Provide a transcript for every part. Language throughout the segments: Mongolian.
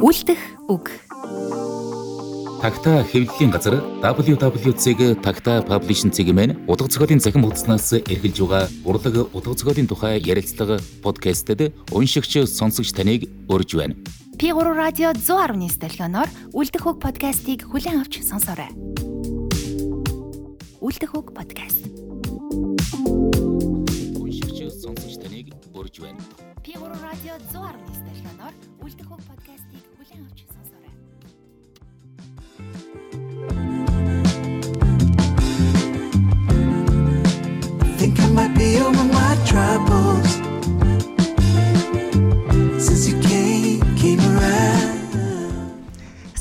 Үлдэх үг. Тагта хэвлэлийн газар www.tagta publishing-ийн мэн утга зохиолын захин хуудаснаас эргэлж байгаа урлаг утга зохиолын тухай ярилцлага подкастэд уншигч сонсогч таныг урьж байна. P3 радио 119 долгионоор Үлдэх үг подкастыг хүлээн авч сонсоорой. Үлдэх үг подкаст. Уншигч сонсогч таныг урьж байна. P3 радио 119 долгионоор Үлдэх үг подкастыг хүлээн авч сонсоорой. Think I might be over my troubles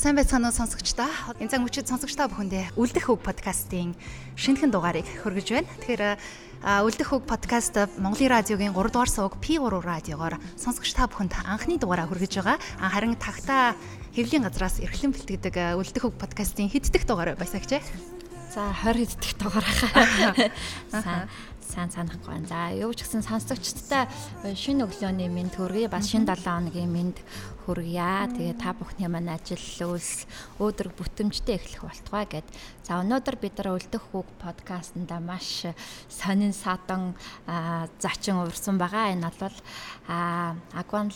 Сайн байцгаана уу сонсогчдоо. Энэ цаг мөчид сонсогчдоо бүхэндээ Үлдэх үг подкастын шинэхэн дугаарыг хөргөж байна. Тэгэхээр Үлдэх үг подкаст Монголын радиогийн 3 дугаар сувг P3 радиогоор сонсогч та бүхэнд анхны дугаараа хүргэж байгаа. Харин тагта хэвлийн газраас эрхлэн бэлтгэдэг Үлдэх үг подкастын хэд дэх дугаар байсагч? За 20 хэддэх дугаараа. Сайн сайн санахгүй байна. За юу ч гэсэн сонсогчдтай шинэ өглөөний мэнд хүргэе. Бас шинэ 7 хоногийн мэнд хүргье. Тэгээ та бүхний маань ажил үйлс өөдрөг бүтэмжтэй эхлэх болтугай гэд. За өнөөдөр бид нар үлдэх үг подкастнда маш сонин садан зачин урсан байгаа. Энэ бол Агван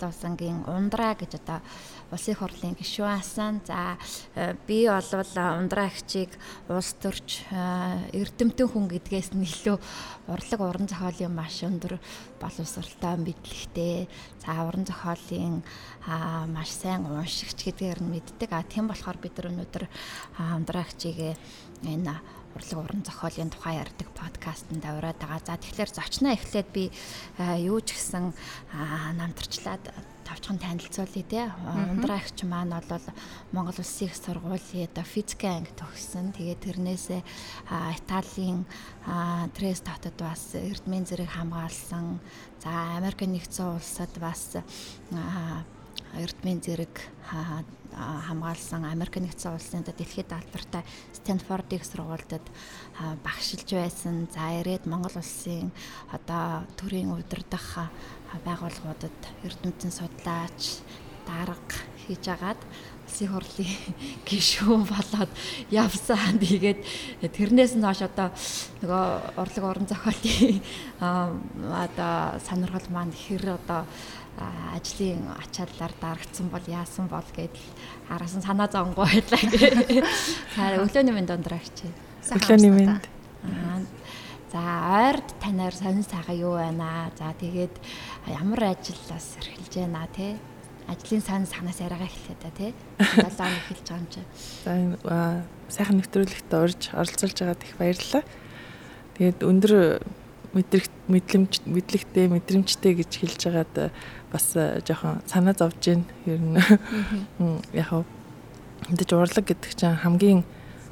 Лавсангийн ундраа гэж одоо улсын хурлын гишүүн асан. За э, би болвол ундраа хчийг улс төрч э, эрдэмтэн хүн гэдгээс нь илүү урлаг уран зохиолын маш өндөр боловсралтай мэдлэгтэй. За уран зохиолын маш сайн уншигч гэдгээр нь мэддэг. А тийм болохоор бид нар өнөөдөр аа, ундраа хчийг энэ урлаг уран зохиолын тухай ярьдаг подкастт аваад байгаа. За тэгэхээр зочноо эхлээд би аа, юу ч гэсэн аа, намтарчлаад тавчхан танилцуулъя те. Ундраа ихч маань бол Монгол Улсын их сургуулийн оо физикийн анги төгссөн. Тэгээд тэрнээсээ Италийн Трест хотод бас эрдмийн зэрэг хамгаалсан. За Америк нэгдсэн улсад бас эрдмийн зэрэг хамгаалсан Америк нэгдсэн улсын одоо дэлхийд алдартай Стэнфордын сургуульд а, багшилж байсан. За ирээд Монгол улсын одоо төрийн удирдах байгууллагуудад эрдэмтэн судлаач дарга хийж агаад улсын хурлын гишүүн болоод явсан. Тэгээд тэрнээс нь хойш одоо нөгөө урлаг орон зохиолын аа, одоо сонирхол маань хэр одоо ажлын ачааллаар дарагдсан бол яасан бол гэдэл араас нь санаа зовгүй байлаа өглөөний минь дондрагч. Өглөөний минь. Аа. За ойрд танаар сонин сайхан юу байна аа. За тэгээд ямар ажиллаас эрхэлж байна те. Ажлын сан санаас яриагаа эхлэе та те. 7 хоног эхэлж байгаа юм чи. За энэ аа, сайхан нэвтрүүлэгт орж оролцуулж байгаад их баярлалаа. Тэгээд өндөр мэдрэг мэдлэмж мэдлэгтэй мэдрэмжтэй гэж хэлж байгаад бас жоохон санаа зовж гин ер нь яг мэдээж урлаг гэдэг чинь хамгийн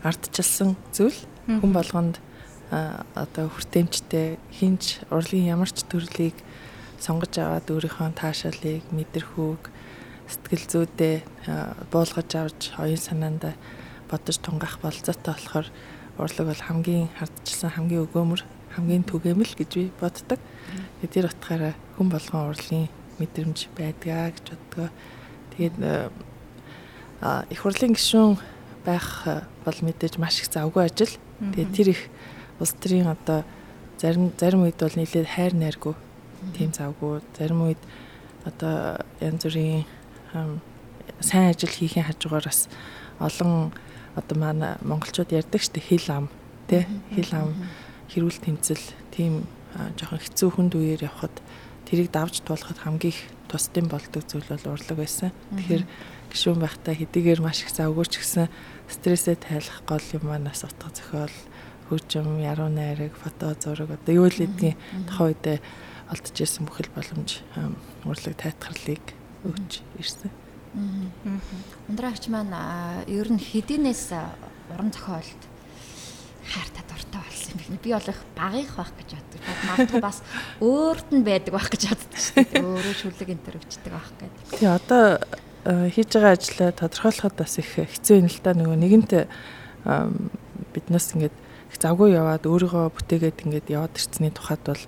ардчилсан зүйл хүн болгонд одоо хүртээмжтэй хинч урлагийн ямар ч төрлийг сонгож аваад өөрийнхөө таашаалыг мэдэрхүүг сэтгэл зүйдээ буулгаж авч оюун санаанд бодож тунгаах болцоотой болохоор урлаг бол хамгийн хардчилсан хамгийн өгөөмөр хамгийн түгээмэл гэж би боддог. Тэгээд тэр утгаараа хүн болгон урлагийн мэдрэмж байдгаа гэж боддгоо. Тэгээд их хурлын гишүүн байх бол мэдээж маш их завгүй ажил. Тэгээд тэр их улс төрийн одоо зарим зарим үед бол нийлээд хайр найргүй. Тийм завгүй. Зарим үед одоо янз бүрийн сайн ажил хийхин хажуугаараас олон одоо манай монголчууд ярьдаг штэ хил ам тий хил ам хэрүүл тэмцэл тийм жоохон хэцүү хүнд үеэр явхад тэрийг давж туулахад хамгийн их тусдын болдог зүйл бол урлаг байсан. Тэгэхээр гişүүн байхдаа хэдийгээр маш их завгүй ч гэсэн стрессээ тайлах гол юм манаас утга зохиол хөгжим, яруу найраг, фото зураг одоо юу л гэдгийг тухайн үедээ олдож ирсэн бүхэл боломж урлаг тайтгарлыг өгч ирсэн. Ундраагч маань аа, ер нь хэдийнээс уран зохиолд хайртай дуртай болсон юм бэ? Би бол их багих байх гэж боддог. Магадгүй бас өөрт нь байдаг байх гэж боддог шүү дээ. Өөрөө шүлэг энэ төр өвчдөг байх гэдэг. Тэгээ одоо хийж байгаа ажлаа тодорхойлоход бас их хэцүү юм л та нөгөө нэгэнт биднээс ингээд их завгүй яваад өөрийгөө бүтээгээд ингээд яваад ирсний тухайд бол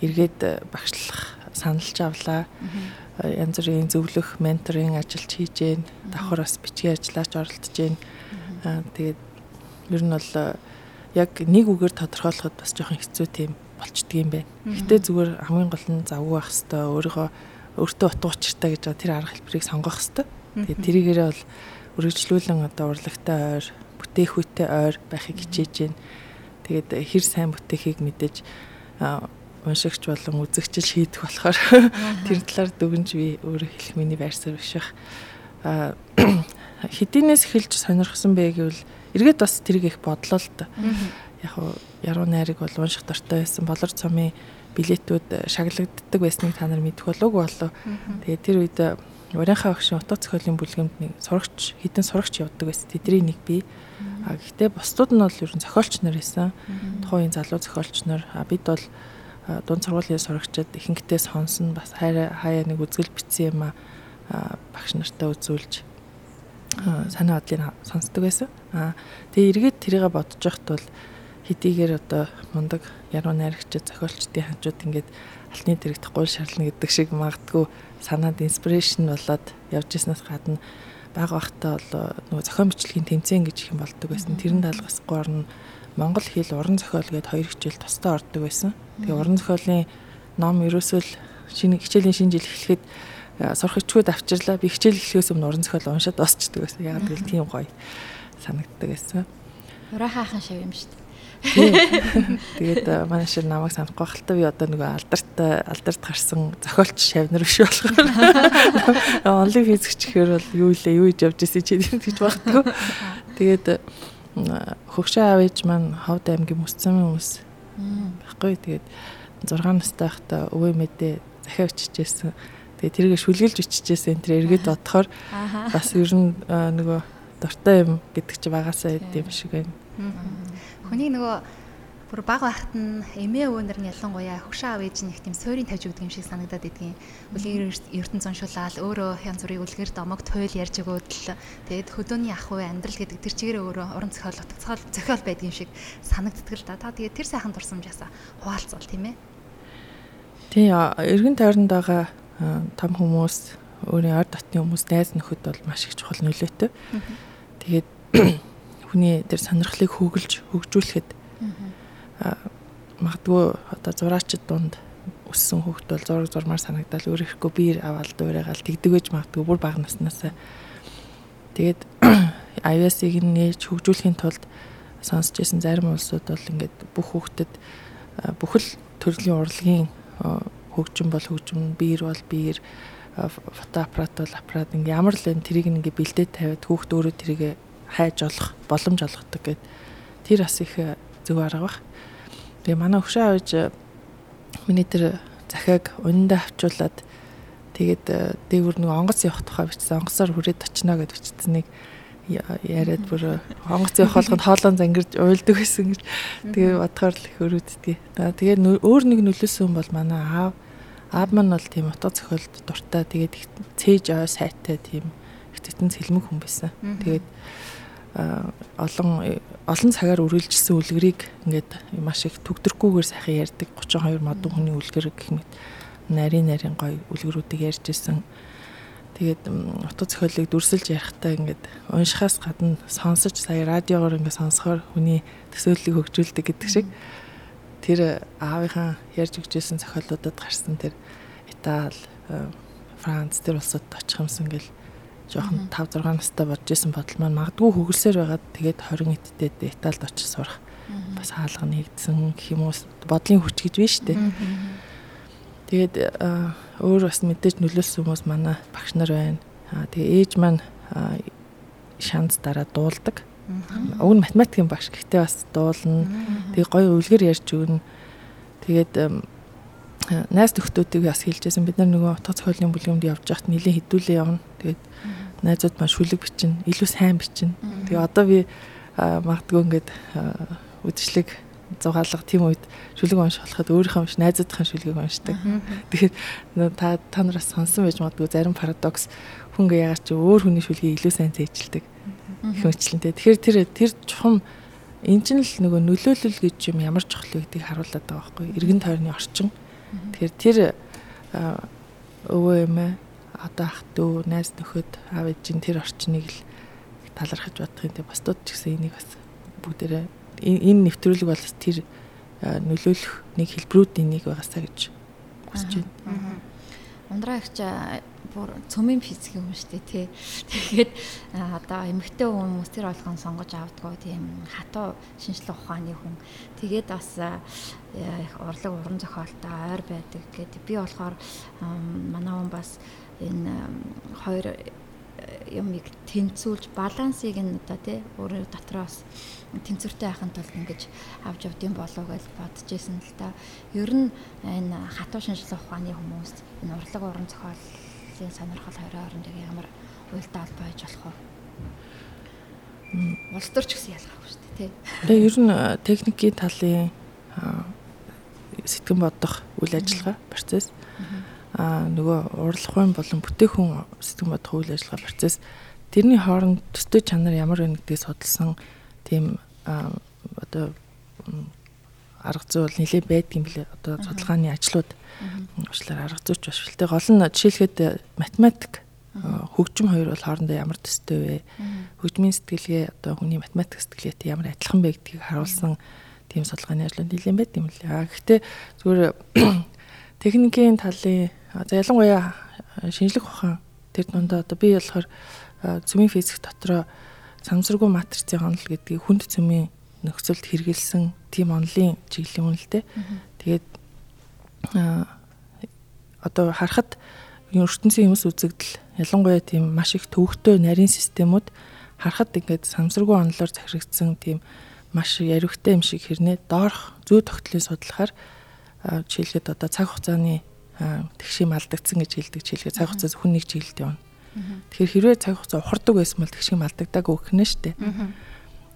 эргээд багшлах саналж авлаа. янз бүрийн зөвлөх, менторинг ажилч хийж гээ. Давхар бас бичгийн ажиллаач оролдож гээ. Аа тэгээд ер нь бол яг нэг үгээр тодорхойлоход бас жоохон хэцүү тийм болчдөг юм байна. Гэтэ зүгээр хамгийн гол нь завгүй байх хэвээр өөрийгөө өөртөө утга учиртай гэж тэр арга хэлбэрийг сонгох хэвээр. Тэгээд тэрийгээрээ бол үргэлжлүүлэн одоо урлагтай ойр, бүтээх үетэй ойр байхыг хичээж байна. Тэгээд хэр сайн бүтэхийг мэдээж уншигч болон үзэгчл шийдэх болохоор тэр талаар дүгнж би өөрөө хэлэх миний байр суурь биш бах. А хэдийнээс эхэлж сонирхсан бэ гэвэл эргээд бас тэрийг их бодлоо л да. Яг яруу найраг бол унших дортой байсан. Болор цомын билетүүд шаглагддаг байсныг та нар мэдэх болов уу. Тэгээд тэр үед Урийнхаа багшийн утга зохиолын бүлгэмд нэг сурагч хідэн сурагч явдаг байсан. Тэдний нэг би. А гэхдээ бусдууд нь бол ер нь зохиолч нар байсан. Тухайн залуу зохиолч нар. А бид бол дунд сургуулийн сурагчид ихэнхдээ сонсон бас хайраа хаяа нэг үзгэл бичсэн юм а багш нартай үзүүлж санаа бодлыг сонсдог байсан. А тэгээ эргээд тэрийгэ бодож байхад бол хэдийгээр одоо мундаг яруу найрагчид зохиолчдын хажууд ингээд алтны дэрэгдэх гол шаарлна гэдэг шиг магадгүй санаанд инспирэшн болоод явж ирснээс гадна бага бахтаа бол нөгөө зохион бичлэгийн тэмцээн гэж их юм болдог байсан. Тэрэн даалгасгүй орно Монгол хэл уран зохиол гээд хоёр хичээл тусдаа ордог байсан. Тэгээ уран зохиолын ном ерөөсөө л шинэ хичээлийн шинэ жил эхлэхэд сурах ичгүүд авчирлаа. Би хичээл эхлэхээс өмнө уран зохиол уншаад дуусчдаг байсан. Яг л тийм гоё санагддаг байсан. Ураа хаахан шав юм шүү дээ. Тэгээд манай шир намайг санахгүй хальтаа би одоо нөгөө алдарт алдарт гарсан зохиолч шавнар биш болохоор онлайн физикч гэхээр бол юу илээ юу хийж явж ирсэн чи гэж багтгүй. Тэгээд хөгшөө аав ээж маань Ховд аймгийн Мөсцөмийн хүмүүс баггүй. Тэгээд 6 настай байхдаа өвөө мэдээ захиа өччихсэн. Тэгээд тэргээ шүлгэлж өччихсэн. Тэр эргээд бодохоор бас ер нь нөгөө дуртай юм гэдэг чи багасаа хэд юм шиг байна. Хүний нөгөө бүр баг байхад нь эмээ өвөнөр нь ялангуяа хөшөө аав ээж нь их тийм суурийн тавьж өгдөг юм шиг санагдаад идгийн. Үлгэр ертөнц уншуулаад өөрөө янз бүрийн үлгэр домог туйл ярьж өгөөд л тэгээд хөдөөний ах уу амьдрал гэдэг тэр чигээр өөрөө уран зохиол утгацгаал зохиол байдаг юм шиг санагддаг л да. Та тэгээд тэр сайхан дурсамжаасаа хуваалцвал тийм ээ. Тий, эргэн тойронд байгаа том хүмүүс өөрийн ойр дотны хүмүүс найз нөхөд бол маш их чухал нөлөөтэй. Тэгээд хүний тэр сонирхлыг хөглж хөгжүүлэхэд магадгүй одоо зураачд дунд өссөн хүүхд бол зураг зурмаар санагдал өөрөхгүй биер аваад дуурайгаал тэгдэг гэж магадгүй бүр бага наснасаа. Тэгээд iOS-ыг нээж хөгжүүлэхийн тулд сонсч байсан зарим улсууд бол ингээд бүх хүүхдэд бүхэл төрлийн урлагийн хөгжим бол хөгжим биер бол биер фотоаппарат бол аппарат. Ингээ ямар л энэ тэрийг ингээ бэлдээд тавиад хүүхд өөрөө тэрийг хайж олох боломж олгодог гэд тэр бас их э, зөв арга бах. Тэгээ манай хөшөө авж э, миний тэр захиаг униндаа авчуулаад тэгээд э, дээгүр нэг онгоц явах тухай бичсэн онгоцоор хүрээд очино гэд бичсэнийг яриад бүр онгоц явах болгонд хоолон зангирж уйлдаг гэсэн гэж тэгээ бодохоор л их өрөөддөг. Тэгээд өөр нэг нөлөөсөн хүн бол манай аав аав маань бол тийм утга зохиолд дуртай тэгээд цээж ой сайтай тийм их тэтэн сэлмэг хүн байсан. Тэгээд олон олон цагаар үргэлжилсэн үлгэрийг ингээд маш их төгдөрхгүйгээр сайхан ярьдаг 32 модон хүний үлгэр гэх мэт нарийн нарийн гоё үлгэрүүдийг ярьж исэн. Тэгээд утга зохиолыг дүрсэлж ярихтаа ингээд уншихаас гадна сонсож сая радиогоор ингээд сонсохоор хүний төсөөллийг хөгжүүлдэг гэдэг шиг тэр аавынхаа ярьж өгчээсэн зохиолуудад гарсан тэр Итали, Франц тэр улсад очих юмсан гэл жоохон 5 6 настай бодож исэн бодол маань магадгүй хөгөлсөөр байгаад тэгээд 20 эдтэй Италид очиж сурах бас хаалга нэгдсэн гэх юм уу бодлын хүч гэж байна шүү дээ. Тэгээд өөр бас мэдээж нөлөөлсөн хүмүүс манай багш нар байна. Тэгээ ээж маань шанс дараа дуулдаг. Уг нь математикийн багш гэхдээ бас дуулна. Тэгээ гоё үлгэр ярьж өгнө. Тэгээд найз нөхдүүдийг бас хэлжсэн бид нар нөгөө утга зохиолын бүлгэмд явж байхад нэлээд хідүүлээ явна. Тэгээд найзууд маань шүлэг бичнэ, илүү сайн бичнэ. Тэгээ одоо би магадгүй ингээд үдшилэг зугаалга тийм үед шүлэг унших болоход өөрийнхөө биш найзуудынхаа шүлгийг уншдаг. Тэгэхээр та та нараас сонсон байж магадгүй зарим парадокс хүн гээ ягаад чи өөр хүний шүлгийг илүү сайн зээжилдэг. Их мэтлэнтэй. Тэгэхээр тэр тэр чухам эн чинь л нөгөө нөлөөлөл гэж юм ямар чухал вэ гэдгийг харуулдаг байгаа байхгүй. Иргэн тойрны орчин. Тэгэхээр тэр өвөө эмээ одоо ах дүү, найз нөхөд, аав ээжийн тэр орчныг л талархаж бодох юм те. Бусдууд ч гэсэн энийг бас бүгдээрээ энэ нэвтрүүлэг бол тэр нөлөөлөх нэг хэлбэрүүдийн нэг байгаасаа гэж хүсэж байна. Ундраа ихч бүр цөмийн физикийн хүн шүү дээ тий. Тэгээд одоо эмэгтэй хүмүүс тэр болгон сонгож авдгаа тийм хатуу шинжлэх ухааны хүн. Тэгээд бас урлаг уран зохиолтой ойр байдаг гэдэг. Би болохоор манай хүн бас энэ хоёр юмыг тэнцүүлж балансыг нь одоо тий өөрөө дотроос тэнцвэртэй байхын тулд ингэж авч явдсан болов гэж бодож исэн л та. Ер нь энэ хатуу шинжлэх ухааны хүмүүс энэ урлаг уран зохиолын сонирхол хоёрын хооронд ямар уялдаа холбоо байж болох вэ? Улс төр ч гэсэн ялгаагүй шүү дээ тий. Тэгээ ер нь техникийн талын сэтгэн бодох үйл ажиллагаа процесс а нөгөө урлагын болон бүтээгдэхүүн сэтгэн бодох үйл ажиллагаа процесс тэрний хооронд төстэй чанар ямар вэ гэдгийг судалсан тийм одоо арга зүй бол нэлээд байдаг юм билээ. Одоо судалгааны ажлууд уучлаарай арга зүйч биш л тэ гол нь жишээлхэд математик хөгжим хоёр бол хоорондоо ямар төстэй вэ? Хөгжмийн сэтгэлгээ одоо хүний математик сэтгэлгээтэй ямар адилхан бэ гэдгийг харуулсан тийм судалгааны ажлууд нэлээд байд юм лээ. Гэхдээ зүгээр техникийн талын За ялангуяа шинжлэх ухаан тэр дундаа одоо би болохоор цөмийн физик дотроо самсаргүй матрицын онол гэдгийг хүнд цөмийн нөхцөлд хэрэгэлсэн тийм онолын чиглэлийн дээ. Тэгээд одоо харахад ертөнцийн юмс үзэгдэл ялангуяа тийм маш их төвөгтэй нарийн системүүд харахад ингээд самсаргүй онолоор захирагдсан тийм маш яривхтай юм шиг хэрнээ доорх зүй тогтлын судлахаар жишээлбэл одоо цаг хугацааны тэгшим алдагдсан гэж хэлдэг чийлгээ цаг хугацаа зөвхөн нэг чиглэлд явна. Тэгэхээр хэрвээ цаг хугацаа ухардаг байсан бол тэгшим алдагдааг өгнө штэ.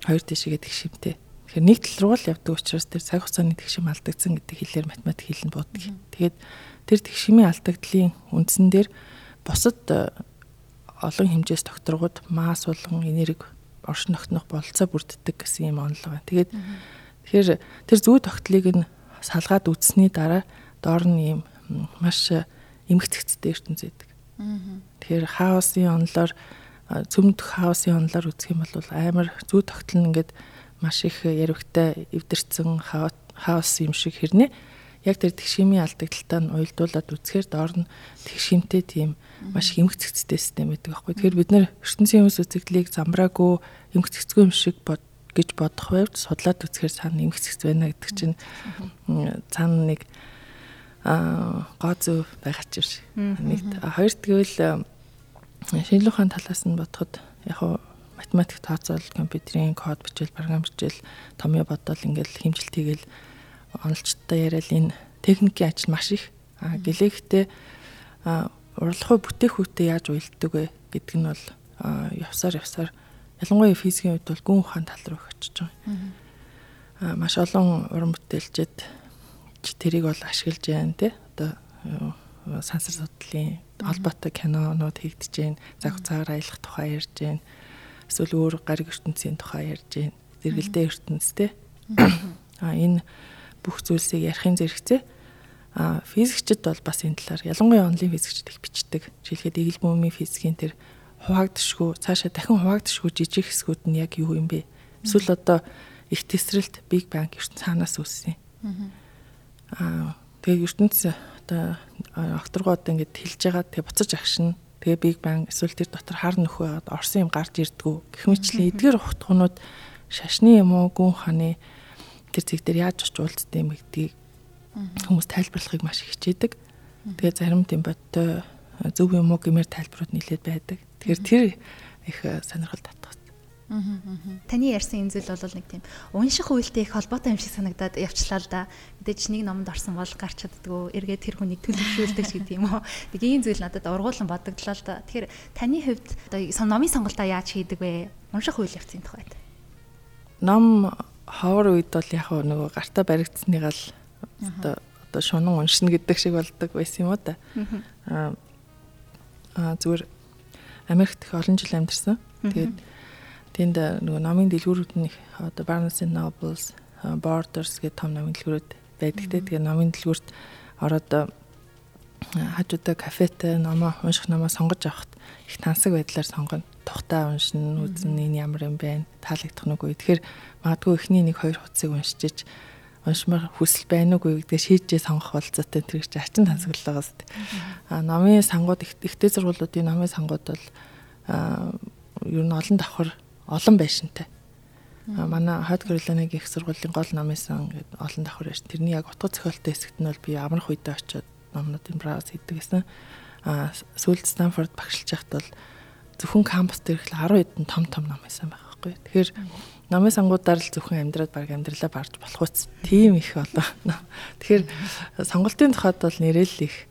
Хоёр тишгээ тэгшимтэй. Тэгэхээр нэг тал руу л явдаг учраас тэр цаг хугацааны тэгшим алдагдсан гэдэг хэлээр математик хэлэн буудаг. Тэгээд тэр тэгшимийн алдагдлын үндсэн дээр бусад э, олон хэмжээс докторгууд масс болон энерги оршин тогтнох бололцоо бүрддэг гэсэн юм онолго. Тэгээд тэгэхээр тэр зүй тогтлыг нь салгаад үзсний дараа доор нь ийм маш эмгэгцтэй ертөнц байдаг. Тэгэхээр хаосын онлоор цөмд хаосын онлоор үзэх юм бол амар зүй тогтол нь ингээд маш их яригтай эвдэрсэн хаос юм шиг хэрнээ яг тэр тэгшимийн алдагдaltaа нь уйлдуулад үзэхээр доор нь тэгшимтэй тийм маш их эмгэгцтэй систем байдаг байхгүй. Тэгэхээр бид нэр ертөнцийн хүмүүс үзэгдлийг замбраагүй эмгэгцгүй юм шиг бод гэж бодох байвч судлаад үзэхээр цаана эмгэгцэц байна гэдэг чинь цаана нэг аа гоо зүй байгаа ч биш. Нэгт хоёрт гэвэл шинжлэх ухааны талаас нь бодоход яг математик тооцоол компьютерийн код бичээл програм бичээл томьёо бодоол ингээл хэмжилт хийгээл онолчтой яриад энэ техникийн ажил маш их гэлээхтэй урлагүй бүтээх үүтээ яаж уйлддаг вэ гэдг нь бол явсаар явсаар ялангуяа физикийн үед бол гүн ухаан тал руу очиж байгаа. маш олон уран бүтээлчд тэрийг бол ашиглаж байна те одоо сансар судлалын холбоотой кинонууд хийгдэж байна. Цаг хугацаагаар аялах тухай ярьж байна. Эсвэл өөр гариг ертөнцийн тухай ярьж байна. Зэрэгэлдээ ертөнцтэй. А энэ бүх зүйлсийг ярихын зэрэгцээ а физикчд бол бас энэ талаар ялангуяа онлын физикчд их бичдэг. Жишээлхэд игэл бөөмийн физикийн тэр хуваагдшгүй цаашаа дахин хуваагдшгүй жижиг хэсгүүд нь яг юу юм бэ? Эсвэл одоо их тесрэлт Big Bang ертөнц цаанаас үүссэн. Аа тэгээ ертөнц одоо окторгоо одоо ингэж хэлж байгаа тэгээ буцаж агшина. Тэгээ Big Bang эсвэл тэр дотор хар нөхөө орсон юм гарч ирдгүү. Гэх мэтлэн эдгээр ухтгунууд шашны юм уу гүн ханы тэр зэг дээр яаж очиж уулздаг юм гэдгийг хүмүүс тайлбарлахыг маш хичээдэг. Тэгээ зарим тийм бодтой зөв юм уу гэмээр тайлбарууд нэлээд байдаг. Тэгэхээр тэр их сонирхол татгах Таны ярьсан энэ зүйл бол нэг тийм унших үйлтэй их холбоотой юм шиг санагдаад явчлаа л да. Мэдээж нэг номонд орсон бол гарч чаддгүй эргээд тэр хүнийг төлөвшүүлдэг ч гэдэг юм уу. Тэг ийм зүйл надад ургуулсан бодогдлоо л да. Тэгэхээр таны хувьд одоо номын сонголтоо яаж хийдэг вэ? Унших үйл явцын тухайд. Ном ховор үед бол яг нөгөө гартаа баригдсаныгаа л одоо одоо шунан уншина гэдэг шиг болдог байсан юм уу да. Аа зүгээр Америкт их олон жил амьдарсан. Тэгээд Тэнд нөгөө номын дэлгүүрүүд нь одоо Barnes and Nobles, Borders гэх том номын дэлгүүрүүд байдаг те. Тэгээ номын дэлгүүрт ороод хажуудаа кафетэй номоо унших номоо сонгож авахт их тансаг байдлаар сонгоно. Тухтаа уншин үзэн энэ ямар юм бэ? Таалагдах нүггүй. Тэгэхээр магадгүй эхний нэг хоёр хуцыг уншиж уншмаар хүсэл байна уугүй гэдгээ шийдэж сонгох болцоотой тэр чинь ачин тансаглалгаас. А номын сангууд ихтэй сургуулиудын номын сангууд бол ер нь олон давхар олон байшинтай. А манай Hot Carolina гэх сургуулийн гол номын сан гэдэг олон давхар байшин. Тэрний яг утга зохиолтой хэсэгт нь бол би амрах үедээ очиод номнуудын брауз хийдэг гэсэн. А сүүлд Станфорд багшилж байхад бол зөвхөн кампус дээр их 10 хэдэн том том ном байсан байх байхгүй. Тэгэхээр номын сангуудаар л зөвхөн амьдраад баг амьдралаа барж болох үс тийм их болоо. Тэгэхээр сонголтын тухайд бол нэрэл их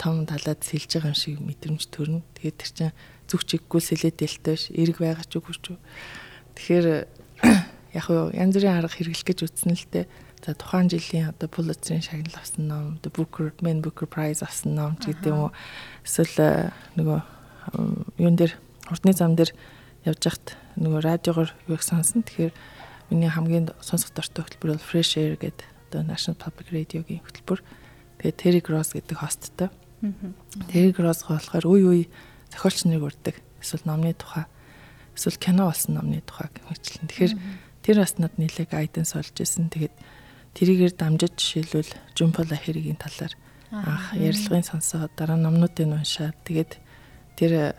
том талаад сэлж байгаа юм шиг мэдрэмж төрнө. Тэгээд тэр чинь зүг чиггүй сэлэдэлтэй ш, эрг байгаа ч үгүй ч. Тэгэхээр яг юу янз бүрийн арга хэрэглэх гэж үтсэн л дээ. За тухайн жилийн одоо Pulitzer-ийн шагнал авсан ном, The Booker, Man Booker Prize авсан ном ч гэдэг юм уу. Эсвэл нөгөө юун дээр хурдны зам дээр явж хахад нөгөө радиогоор юу их сонсон. Тэгэхээр миний хамгийн сонсох дортой хөтөлбөр бол Fresh Air гэдэг одоо National Public Radio-гийн хөтөлбөр. Тэгээд Terry Gross гэдэг хосттой. Terry Gross болохоор үе үе зохиолч нарыг урддаг. Эсвэл номны тухай, эсвэл кино болсон номны тухай хэмжлэн. Тэгэхээр тэр бас над нэлээд гайденс олж исэн. Тэгээд тэрийгээр дамжиж жишээлбэл Жумпола хэригийн талаар анх ярилцлагын сонсоод дараа номнуудыг уншаад тэгээд тэр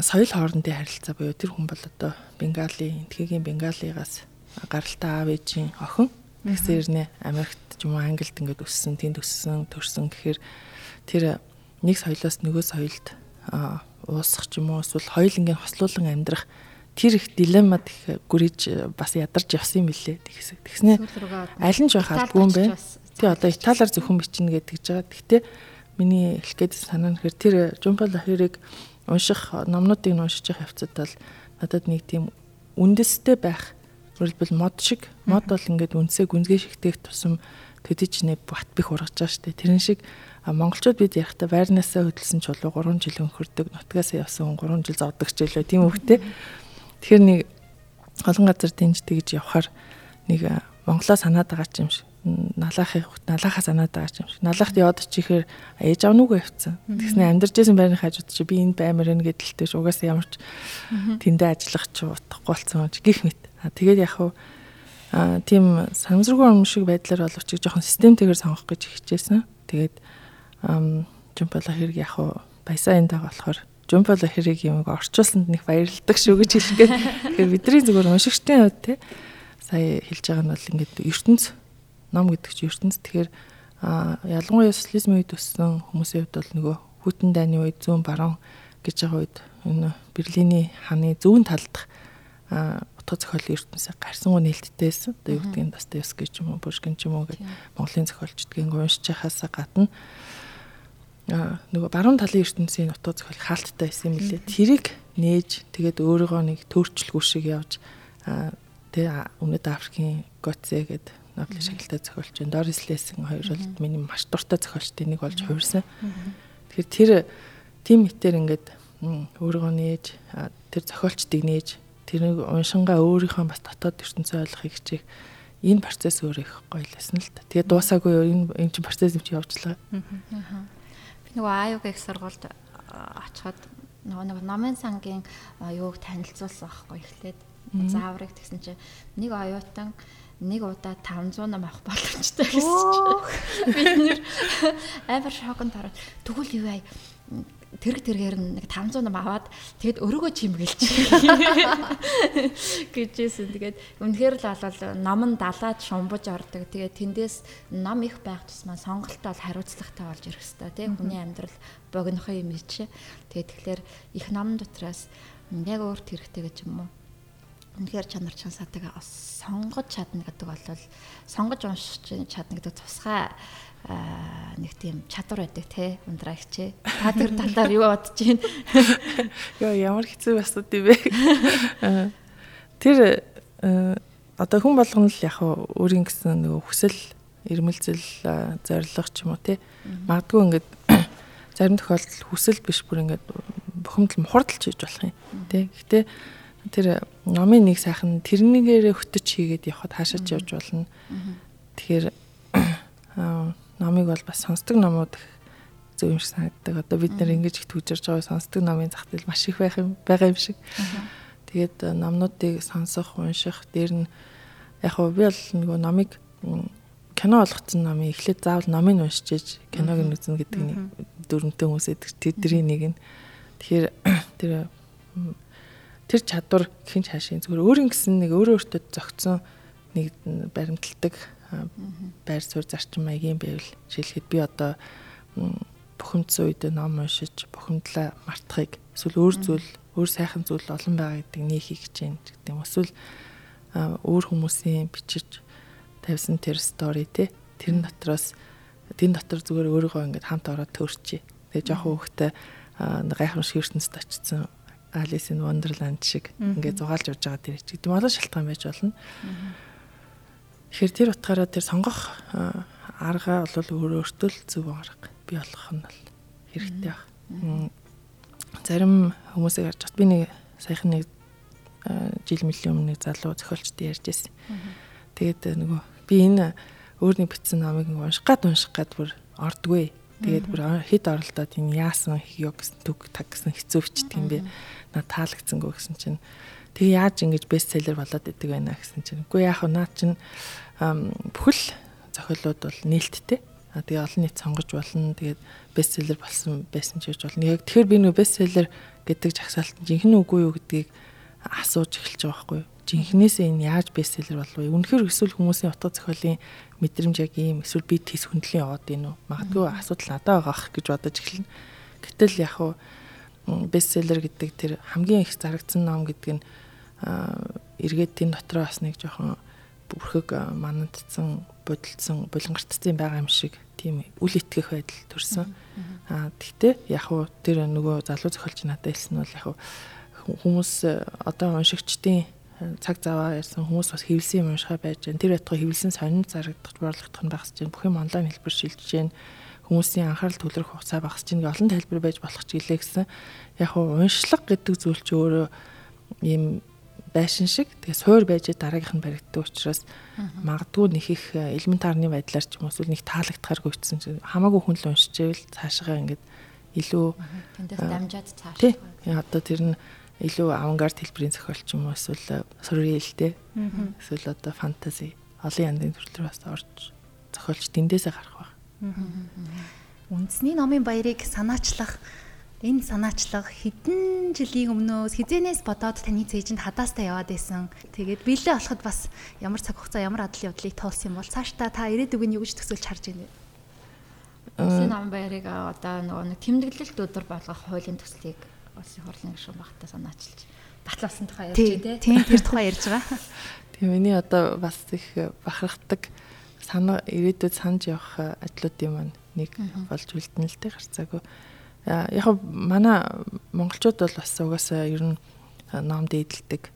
соёл хоорондын харилцаа буюу тэр хүн бол одоо Бенгали, энтхэгийн Бенгалигаас гаралтай аав ээжийн охин гэсэн ирнэ Америкт ч юм уу Англид ингээд өссөн, тэнд өссөн, төрсөн гэхээр тэр нэг соёлоос нөгөө соёлд уусах ч юм уу эсвэл хоёул ингээд хослуулан амьдрах тэр их дилеммад их гүрэж бас ядарч явсан юм билээ. Тэгсэн. Тэгснэ аль нь жоох албгүй юм бэ? Тий одоо италиар зөвхөн бичнэ гэдэг жбайгаа. Гэхдээ миний хэлэх гээд санаа нь хэр тэр Жумпа Лахирыг унших номнуудыг нь уншиж явах явцад бол надад нэг тийм үндэстэй байх өөрөлдвөл мод шиг мод бол ингээд үнсээ гүнзгий шигтээх тусам төдийч нэ бат бих ургаж байгаа штэ тэрэн шиг монголчууд бид ярихтаа байрнаасаа хөдөлсөн чулуу 3 жил өнгөрдөг нутгаасаа явсан 3 жил зовдөг ч гэлээ тийм үгтэй тэгэхээр нэг олон газар дэнж тэгж явхаар нэг монголоо санаад байгаа юм шиг налаахыг налаахаа санаад байгаа юм шиг. Налаахт яваад чихээр ээж аав нүгөө явцсан. Тэгснэ амьдарч исэн байрны хажууд чи би энд баймар энэ гэдэлтэй ш угаасаа ямар ч тэндээ ажиллах ч утахгүй болсон ч гих мэт. Тэгээд яг а тийм санамсаргүй юм шиг байдлаар боловч жоохон системтэйгээр сонгох гэж хичээсэн. Тэгээд жумпала хэрэг яг хуу баясаа энд байгаа болохоор жумпала хэрэг юмыг орчуулсанд нэг баярлдаг шүү гэж хэлгээд тэгэхээр бидний зүгээр уншигчдын хувьд те сая хэлж байгаа нь бол ингээд ертөнц ном гэдэг чинь ертөнц. Тэгэхээр ялангуяа социализмын үед өссөн хүмүүсийн хувьд бол нөгөө хүтэн дайны үед зүүн баруун гэж байгаа үед энэ Берлиний хааны зүүн талдах утга зохиолын ертөнцийг гарсангуй нээлттэйсэн. Одоо юу гэдгийг Достоевский ч юм уу, Пушкин ч юм уу гэдэг Монголын зохиолчдгийн уншиж байхаасаа гадна нөгөө баруун талын ертөнцийн утга зохиол хаалттай байсан юм лээ. Тэрийг нээж тэгээд өөрийгөө нэг төрчлгүү шиг явж тэгээ Өмнөд Африкийн Гоце гэдэг Нобелийн шагналтай зохиолч Дорис Лессен хоёр бол миний маш дуртай зохиолчдын нэг болж хувирсан. Тэгэхээр тэр тим мэтэр ингээд өөрийгөө нээж тэр зохиолчдыг нээж тэрийг уншингаа өөрийнхөө бас дотоод ертөнцөө ойлгохыг хичээх энэ процесс өөр их гоё лсэн л та. Тэгээ дуусаагүй энэ энэ чинь процесс юм чи явж байгаа. Би нөгөө аюуг их сургуульд очиход нөгөө нэг номын сангийн юуг танилцуулсан байхгүй эхлээд. Зааврыг тэгсэн чинь нэг оюутан нэг удаа 500 ном авах боломжтой гэсэн чинь. Бид нэр амар шоконд ороод тэгвэл юу яа тэрэг тэргээр нэг 500 ном аваад тэгэд өрөөгөө чимгэлж гэжсэн. Тэгээд үнэхээр л болол ном нь далаад шумбаж ордог. Тэгээд тэндээс ном их байх тусмаа сонголтоо бол хариуцлагатай болж ирэх хэвээр тийм хүний амьдрал богинохоо юм чи. Тэгээд тэгэхээр их ном дотроос яг өөрт хэрэгтэй гэж юм уу? үнэхээр чанар чансаадаг сонгож чадна гэдэг бол сонгож уншиж чадна гэдэг тусгай нэг тийм чадвар байдаг те ундраагч. Та тэр талаар юу бодож байна? Йоо ямар хэцүү асууд юм бэ? Тэр одоо хүн болгоно л яг өөрийн гэсэн нөгөө хүсэл ирмэлзэл зориг ч юм уу те. Магадгүй ингээд зарим тохиолдолд хүсэл биш бүр ингээд бухимдал мухардалж хийж болох юм. Тэ. Гэхдээ тэр номын нэг сайхан тэрнийгээрээ хөтөч хийгээд явхад хаашаач явж болно. Тэгэхээр номыг бол бас сонсдог номууд зөв юм шиг санагддаг. Одоо бид нэр ингэж их төвжирж байгаа сонсдог номын зах зээл маш их байх юм байгаа юм шиг. Тэгээд номнуудыг сонсох, унших дээр нь яг уу би бол нөгөө номыг кино болгоцсон номыг эхлээд заавал номыг уншиж киног нь үзнэ гэдэг нэг дөрөнтэй хүмүүс эдэг тэдний нэг нь. Тэгэхээр тэр тэр чадвар гэх хаашийн зүгээр өөрийн гэсэн нэг өөрөө өөртөө зөгцсөн нэг баримталдаг байр суурь зарчим маягийн байвал жишээлхэд би одоо бухимдсан үед ном уншиж бухимдлаа мартахыг эсвэл өөр зүйл өөр сайхан зүйл олон байгаа гэдэг нөхийг гэж юм гэдэг юм. Эсвэл өөр хүмүүсийн бичиж тавьсан тэр стори те тэрэн дотроос тэн дотор зүгээр өөрийгөө ингээд хамт ороод төрчий. Тэгээ жоохон хөвгтэй гайхамшиг ертөнцид очсон Alice in Wonderland шиг ингээд зугаалж явж байгаа тэр ч гэдэг олон шалтгаан байж болно. Тэгэхээр тэр утгаараа тэр сонгох арга бол өөрөө өөртөө л зөв арга. Бий болгох нь бол хэрэгтэй баг. Зарим хүмүүсийг харж бат би нэг саяхан нэг жил мөлийн өмнө нэг залуу зохиолчтой ярьж байсан. Тэгээд нөгөө би энэ өөрний бичсэн номыг унших гад унших гад бүр ордгүй. Тэгээд бүр хэд оролдоод энэ яасан ёо гэсэн түг таг гэсэн хэцүү бичдэг юм бэ. Наа таалагдсангүй гэсэн чинь тэг яаж ингэж бестселлер болоод идэг байна гэсэн чинь. Үгүй яах вэ наа чинь бүхэл зохиолууд бол нээлттэй. А тэгээ олон нийт сонгож болно. Тэгээд бестселлер болсон байсан ч гэж болно. Яг тэгэхээр би нөгөө бестселлер гэдэг жагсаалт жинхэнэ үгүй юу гэдгийг асууж эхэлж байгаа байхгүй юу? жинхнээсээ энэ яаж бестселлер болов вэ? Үнэхээр эсвэл хүмүүсийн утга зохиолын мэдрэмж яг ийм эсвэл би тийс хүндлэн яваад ийн үү? Магадгүй асуудал надад байгаа ах гэж бодож эхэлнэ. Гэтэл яг уу бестселлер гэдэг тэр хамгийн их зарагдсан ном гэдэг нь эргээд тийм дотроо бас нэг жоохон бүрхэг манандцсан, бодолцсон, булангартцсан байгаа юм шиг тийм үл итгэх байдал төрсэн. Аа тэгтээ яг уу тэр нөгөө залуу зохиолч надад хэлсэн нь бол яг хүмүүс одоо уншигчдын цаг заваа ярьсан хүмүүс бас хэвлсэн юм уншихаа байж байна. Тэр ятгаа хэвлсэн сонин зарагдах борлогдох нь багсаж байна. Бүх юм онлайн хэлбэр шилжиж байна. Хүмүүсийн анхаарал төвлөрөх хугацаа багсаж байна. Олон тайлбар байж болох ч гэлээ гэсэн. Яг нь уншлага гэдэг зүйл чи өөрөө ийм байшин шиг. Тэгээ суур байж дараагийнх нь баригддаг учраас магадгүй нэг их элементарны байдлаар ч юм уу эсвэл нэг таалагдахааргүй утсан чинь хамаагүй хүн л уншиж ивэл цаашгаа ингээд илүү тэндээс дамжаад цааш. Тий. Одоо тэр нь илүү авангард хэлбэрийн зохиолч юм уу эсвэл surrealтэй эсвэл одоо фэнтези олон янзын төрлөөр бас орж зохиолч тэндээсээ гарах баг. Үндэсний номын баярыг санаачлах энэ санаачлага хэдэн жилийн өмнөөс хизэнээс бодоод таны цээжинд хадаастай яваад байсан. Тэгээд биелээ болоход бас ямар цаг хугацаа ямар адал явдлыг тоолсон юм бол цаашдаа та ирээдүг нь юу гэж төсөөлж харж байна вэ? Үндэсний номын баярыг одоо нөгөө нэг тэмдэглэлт өдөр болгох хуулийн төслийг улсын хурлын гишүүн багтаа санаачилж батлуулсан тухай ярьж байна тийм тэр тухай ярьж байгаа. Тийм миний одоо бас их бахархдаг санаа ирээдүйд санаж явах ажлуудын маань нэг болж үлдэнэ л дээ гарцаагүй. Яг манай монголчууд бол бас угаасаа ер нь ном дээдэлдэг.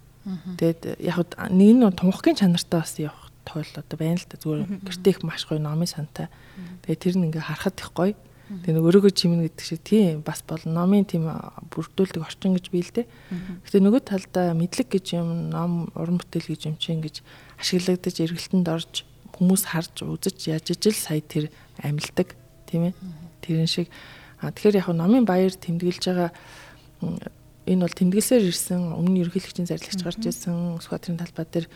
Тэгээд яг нэг нь тунхагийн чанартай бас явах тойл одоо байна л да зүгээр гэртээ их маш гоё номын сантай. Тэгээд тэр нь ингээ харахад их гоё. Тэгээ нэг өрөөгөө чимнэ гэдэг шиг тийм бас бол номын тийм бүрдүүлдэг орчин гэж бий л дээ. Гэтэ нөгөө талдаа мэдлэг гэж юм, ном, уран бүтээл гэж юм чинь ингэж ашиглагдаж эргэлтэнд орж хүмүүс харж үзэж яаж ижил сая тэр амилдаг тийм ээ. Тэрэн шиг тэгэхээр яг номын баяр тэмдэглэж байгаа энэ бол тэмдэглэсээр ирсэн өмнө ерөнхийлөгчийн зарлагч гарч ирсэн Сүхбаатарын талбай дээр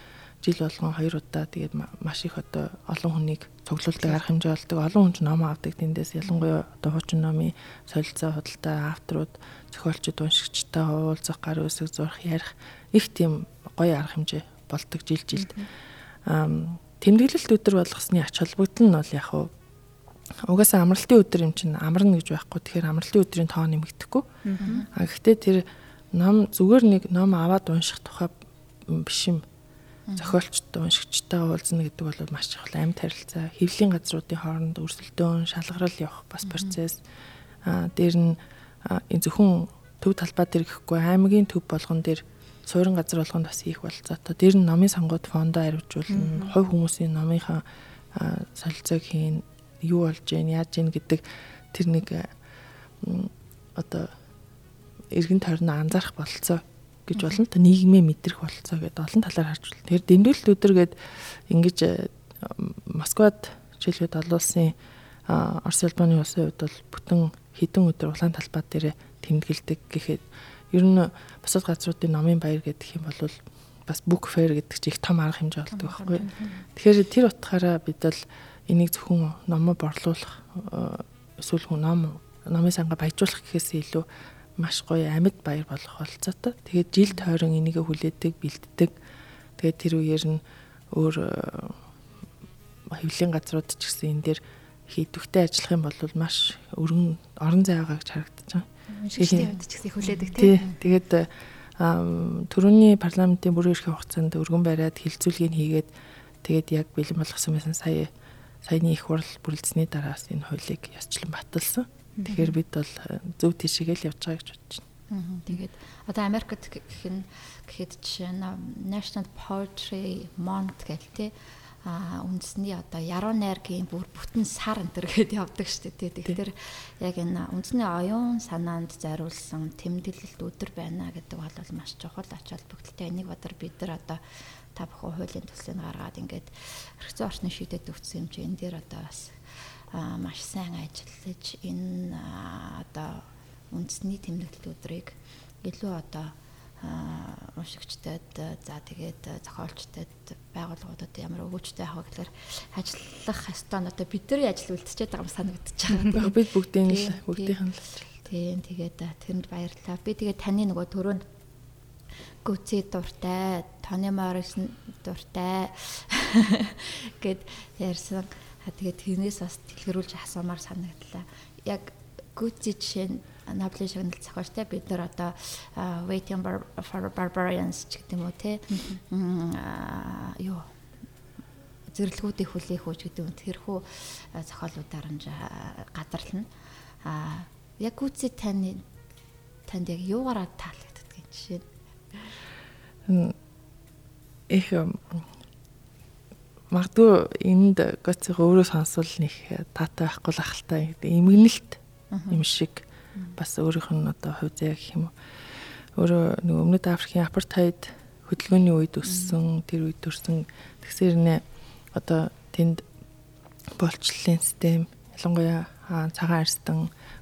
жил болгон хоёр удаа тэгээд маш их одоо олон хүнийг цуглуулдаг арга хэмжээ болдог. Олон хүн ч ном авдаг тэндээс ялангуяа одоо хуучин номын солилцоо худалдаа авторууд, зохиолчид, уншигчтай уулзах, гар үсэг зурх, ярих их тийм гоё арга хэмжээ болдог жил жилд. Аа тэмдэглэлт өдөр болгосны ач холбогдол нь бол яг угаасаа амралтын өдөр юм чинь амарна гэж байхгүй. Тэгэхээр амралтын өдрийн тоо нэмэгдэхгүй. А гэхдээ тэр ном зүгээр нэг ном аваад унших тухай биш юм. Зохиолчтой уншигчтай уулзна гэдэг бол маш чухал амьд харилцаа хэвлийн газруудын хооронд өрсөлдөөн шалгарал явах бас процесс. А дээр нь энэ зөвхөн төв талбай дээр гэхгүй аймгийн төв болгон дээр суурин газар болгонд бас их болцоотой дээр нь номын сонгууд фондоо хариуцуулна хувь хүмүүсийн номынхаа солилцоог хийн юу болж гин яаж гин гэдэг тэр нэг одоо эргэн тойрноо анзаарах болцоо гэж болно. Тэ нийгмээ мэдрэх болцоо гэдээ олон талаар харж байна. Тэгэхээр дэндүүлэлт өдөр гээд ингэж э, Москвад жишээлбэл олон улсын Орос Албаны улсын хувьд бол бүтэн хідэн өдөр улаан талбай дээр тэмдэглэдэг гэхэд ер нь бусад газруудын номын баяр гэдэг юм бол бас book fair гэдэг чинь их том арга хэмжээ болдог байхгүй. Тэгэхээр тэр утгаараа бид бол энийг зөвхөн номоо борлуулах эсвэл хүн ном номын санга баяжуулах гэхээс илүү маш гоё амьд баяр болох болцоотой. Тэгээд жил тойрон энийг хүлээдэг, бэлддэг. Тэгээд тэр үеэр нь өөр хэвлэлийн газрууд ч гэсэн энэ дээр хийдвэхтэй ажиллах юм бол маш өргөн орон зай байгаа гэж харагдаж байгаа. Шилжлийн хувьд ч гэсэн хүлээдэг тийм. Тэгээд төрөний парламентын бүрэн эрхийн хугацаанд өргөн бариад хилцүүлгийг хийгээд тэгээд яг бэлэн болгосон байсан сая саяны их хурл бүрэлдэсний дараас энэ хуулийг ясчлан баталсан. Тэгэхээр бид бол зөв тийшээгээл явж байгаа гэж бодож байна. Тэгээд одоо Америкт гэх нь гэхэд жишээ нь National Poetry Month гэх тээ а үндэсний одоо яруу найргийн бүр бүтэн сар энэ төр гээд явдаг шүү дээ. Тэгэхээр яг энэ үндэсний оюун санаанд зориулсан тэмдэглэлт өдөр байна гэдэг бол маш чухал ач холбогдолтой. Энийг бодор бид нар одоо та бүхэн хуулийн төслийг гаргаад ингээд хэрэгцээ орчны шийдэд өгсөн энэ дээр одоо бас маш сайн ажиллаж энэ одоо үндэсний тэмдэглэлт өдрийг илүү одоо уншигчдад за тэгээд зохиолчдод байгууллагуудад ямар өгөөжтэй авах гэхээр ажиллах хэвээр нь одоо бидний ажил үлдчихэд байгаа юм санагдаж байгаа. Бид бүгдийн л бүгдийнх нь л Тийм тэгээд тэрэнд баярлалаа. Би тэгээд таны нөгөө төрөнд гүцээ дуртай, Тони Моррис дуртай гэд ярьсан. Тэгээд тэрнээс бас дэлгэрүүлж асуумаар санагдлаа. Яг гүцээ жишээ нь Нобелийн шагналт зохиолтой бид нар одоо Waiting for Barbarians ч гэдэг юм уу те юу зэрлэгүүдийг хүлээх үү гэдэг юм тэрхүү зохиолуудаар нь гадарлана. А яг үгүй таны танд яг юугаараа таалагддаг юм жишээ нь их магадгүй энд гоцыг өөрөө сонсвол нэг таатай байхгүй л ахaltaа эмгэнэлт юм шиг бас өөрийнх нь одоо хувь заяа гэх юм. Өөрөө нэг өмнөд Африкийн апартheid хөдөлгөөний үед өссөн, тэр үед төрсэн тэгсэр нэ одоо тэнд болчлолын систем ялангуяа цагаан арстан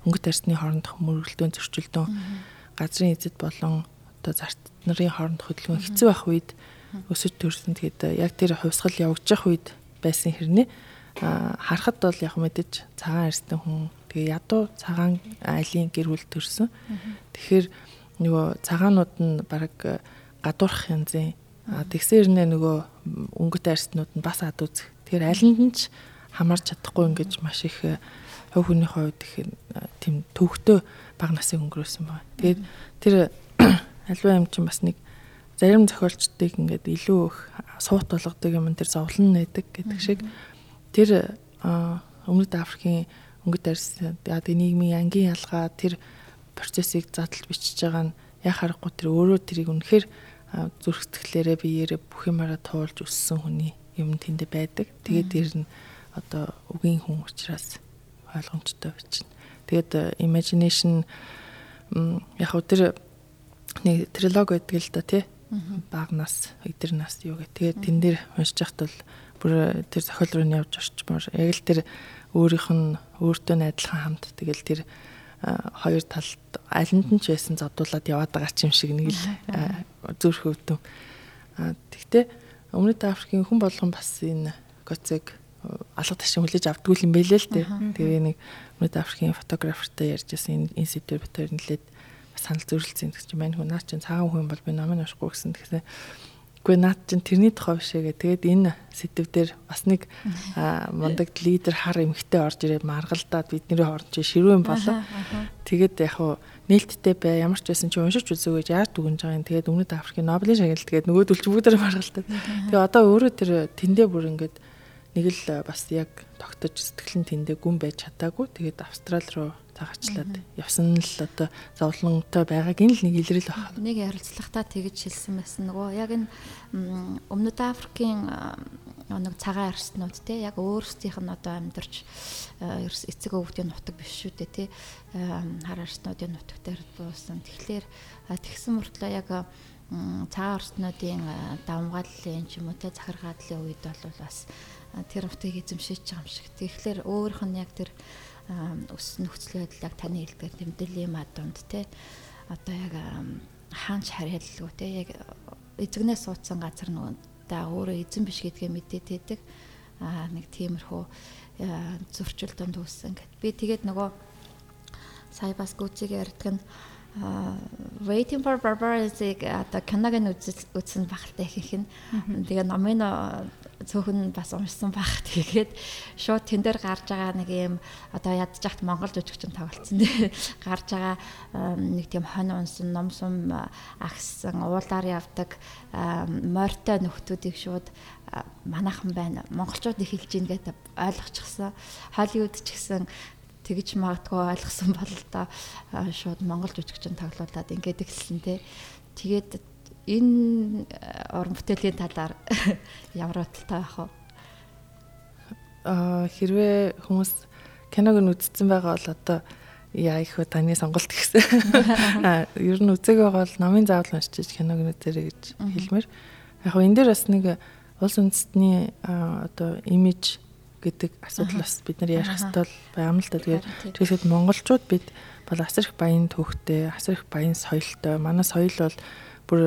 өнгөт арсны хоорондох мөргөлдөөн зөрчилдөөн газрын эзэд болон одоо зарт нарын хооронд хөдөлгөөн хэцүү байх үед өсөж төрсөн. Тэгээд яг тэр хувьсгал явагдаж үед байсан хэрнээ харахад бол яг мэдээж цагаан арстан хүн Тэгээ ядуу цагаан айлын гэр бүл төрсөн. Тэгэхээр нөгөө цагаанууд нь баг гадуурх янзын тэгсээр нэ нөгөө өнгөт арстнууд нь бас ад үзэх. Тэгэхээр алинд нь ч хамаарч чадахгүй ингэж маш их хувь хүний хувьд их тийм төвхтөө баг насыг өнгөрөөсөн байна. Тэгээд тэр альва юм чинь бас нэг зарим зохиолчдыг ингээд илүү их суут болгодог юм тэр зовлон нээдэг гэдэг шиг тэр өмнөд Африкийн өнгөт арьс яг нийгмийн ангийн ялгаа тэр процессыг задлж бичиж байгаа нь яг харахгүй тэр өөрөө тэрийг үнэхээр зүрх сэтгэлээрээ биеэрээ бүх юмараа туулж өссөн хүний юм тэндэ байдаг. Тэгээд дээр нь одоо үгийн хүн учраас ойлгомжтой бичнэ. Тэгээд imagination яг тэр нэг трилог байдаг л да тий. Баг нас, өдр нас юу гэх. Тэгээд тэн дээр уншиж яхад бол бүр тэр зохиол руу нь явж орчмоор яг л тэр өөрийнх нь өөртөө найдлахын хамт тэгэл тэр хоёр талд алинд нь ч байсан зодуулаад яваад байгаа ч юм шиг нэг л зүрх өвдөм. Тэгтээ Өмнөд Африкийн хүн болгон бас энэ гоцыг алга ташин хүлээж авдгүй юм бэлээ л дээ. Тэгээ нэг Өмнөд Африкийн фотографертай ярьжсэн энэ институт битэр нэлээд санал зөрүүлсэн гэж чинь мань хүн наа чинь цагаан хүн бол би намын уншихгүй гэсэн. Тэгэхээр Үгүй наад чинь тэрний тухай биш ээ. Тэгээд энэ сэдв дээр бас нэг мундаг лидер хар эмхтэй орж ирээд маргалдаад бидний хооронд чи ширүүн болоо. Тэгээд яг хуу нээлттэй бай ямар ч байсан чи уншиж үзөө гэж яаж дүгнж байгаа юм. Тэгээд өмнөд Африкийн Нобелийн шагналт тэгээд нөгөөдөл ч бүгдээр маргалдаад. Тэгээд одоо өөрөө тэр тэндээ бүр ингээд нэг л бас яг тогтож сэтгэл нь тэндээ гүн байж чадаагүй. Тэгээд Австрал руу цагаачлаад явсан л одоо зовлонтой байгааг энэ л нэг илрэл байна. Нэг ярилцлагатаа тэгж хэлсэн байсан нөгөө яг энэ Өмнөд Африкийн нэг цагаан арснууд те яг өөрсдийнх нь одоо амьдарч эцэг өвгдийн нутаг биш шүү дээ те хар арснуудын нутаг дээр дуусан. Тэгэхээр тэгсэн мөртлөө яг цагаан арснуудын давмгааллын ч юм уу те захиргааллын үед бол бас тэр нутгийг эзэмшиж байгаа юм шиг. Тэгэхээр өөрийнх нь яг тэр өссөн нөхцөл байдал яг таны хэлдгээр тэмдэглэлийн мад донд те одоо яг хаанч харьяалгүй те яг эзэгнээс суудсан газар нөгөө та өөрөө эзэн биш гэдгээ мэдээд байдаг. Аа нэг тиймэрхүү зөрчил донд үүссэн гэд. Би тэгээд нөгөө сая бас гүцийг ярьдаг нь Waiting for Barbarism одоо киног нь үзсэн багтаа ихэнх нь. Тэгээ номын цөөхөн бас уншсан баг. Тэгээд шууд тэн дээр гарч байгаа нэг юм одоо ядчихт Монгол жүжигчин тоглолцсон. Гарч байгаа нэг тийм хонь унсан, ном сум агссан, уулаар явдаг морьтой нөхдүүдийг шууд манайхан байна. Монголчууд их хэлж ийн гэдэг ойлгочихсон. Холливуд ч гэсэн тэгж магадгүй ойлгосон бол та шууд монгол жүжигчин тоглуулад ингээд эхэлсэн те. Тэгээд энэ уран бүтээлийн талаар ямар бодолтой байх вэ? Аа хэрвээ хүмүүс киног нь үзсэн байгаа бол одоо яа их вэ таны сонголт гэсэн. Аа ер нь үзег байгаа бол номын заавал уншиж киног нь үзэрэй гэж хэлмээр. Яг энэ дээр бас нэг улс үндэстний одоо имиж гэдэг асуудал бас бид нар ярих хэрэгтэй байгаа юм л да. Тэгээд тэгээд монголчууд бид бол асар их баян төвхтэй, асар их баян соёлтой. Манай соёл бол бүр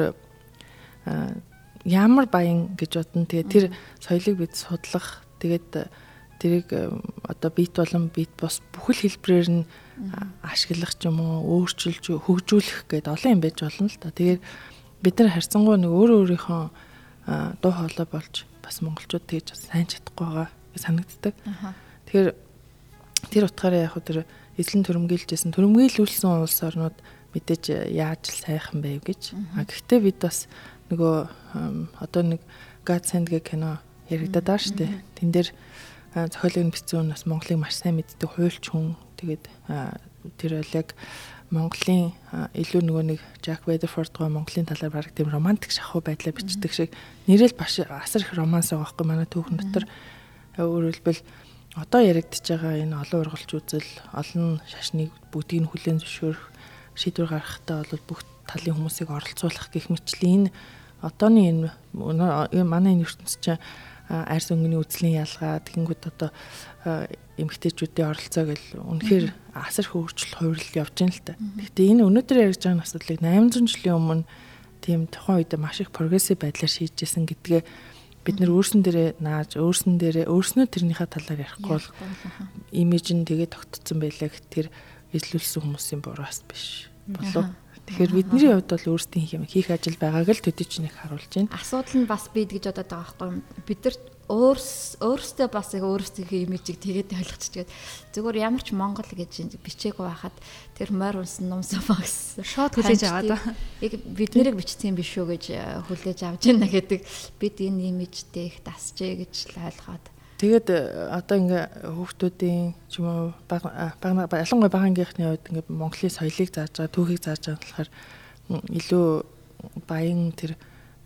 ямар баян гэж бодно. Тэгээд тэр соёлыг бид судлах, тэгээд тэрийг одоо бит болон бит бос бүхэл хэлбэрээр нь ашиглах ч юм уу, өөрчилж, хөгжүүлэх гэдэг олон юм байж болно л да. Тэгээд бид нар харьцангуй нэг өөрөө өөрийнхөө дуу хоолой болж бас монголчууд тэгж сайн чадахгүй байгаа санагддаг. Тэгэхээр тэр утгаараа яг тэр эзлэн төрөмгийлжсэн төрөмгийлүүлсэн улс орнууд мэдээж яаж л сайхан байв гэж. А гэхдээ бид бас нөгөө одоо нэг God Send гэх кино яригадаад байгаа шүү дээ. Тэн дээр зохиолын бичсэн бас Монголыг маш сайн мэддэг хуульч хүн. Тэгээд тэр бол яг Монголын илүү нөгөө нэг Jack Weatherford гоо Монголын талаар баг тийм романтик шахуу байдлаар бичдэг шиг нэрэл баш асар их романс байгаа байхгүй манай түүхэн дотор. Mm -hmm Өөрөөр хэлбэл одоо яригдчихэж байгаа энэ олон ургалч үзэл, олон шашныг бүгдийг нь хүлээн зөвшөөрөх шийдвэр гаргахтаа бол бүх талын хүмүүсийг оролцуулах гэх мэтлийн энэ одооны энэ манай энэ ертөнцийн чинь арьс өнгөний үзлийн ялгаа тэгэнгүүт одоо эмгтээчүүдийн оролцоо гэл үнэхээр асар их өөрчлөлт хувирлал явж байна л та. Гэхдээ энэ өнөөдөр ярьж байгаа асуудлыг 800 жилийн өмнө тийм тухайн үед маш их прогрессив байдлаар шийдэжсэн гэдгээ бид нэр өөрсөн дээрээ нааж өөрсөн дээрээ өөрснөө тэрнийхээ талаар ярихгүй бол имиж нь тэгээ тогтцсон байлаа гэх тэр эзлүүлсэн хүмүүсийн бураас биш болов. Тэгэхээр бидний хувьд бол өөрсдийн хийх ажил байгааг л төдий ч нэг харуулж байна. Асуудал нь бас бид гэж бодоод байгаа байхгүй? Бид нар өөрс өөрөөсөө бас яг өөрсдийнхээ имижийг тэгээд ойлгочихгээд зүгээр ямар ч Монгол гэж бичээгүй байхад тэр морь унсан нумсан багс шууд хүлээж аваад. яг бид нэрийг бичсэн юм биш үү гэж э, хүлээж авч байна гэдэг. Бид энэ имижтэй их дасжээ гэж ойлгоод. Тэгээд э, одоо ингээ хүүхдүүдийн ч юм уу бага ялангуяа багангийнхны хувьд ингээ Монголын соёлыг зааж байгаа түүхийг зааж байгаа болохоор илүү баян тэр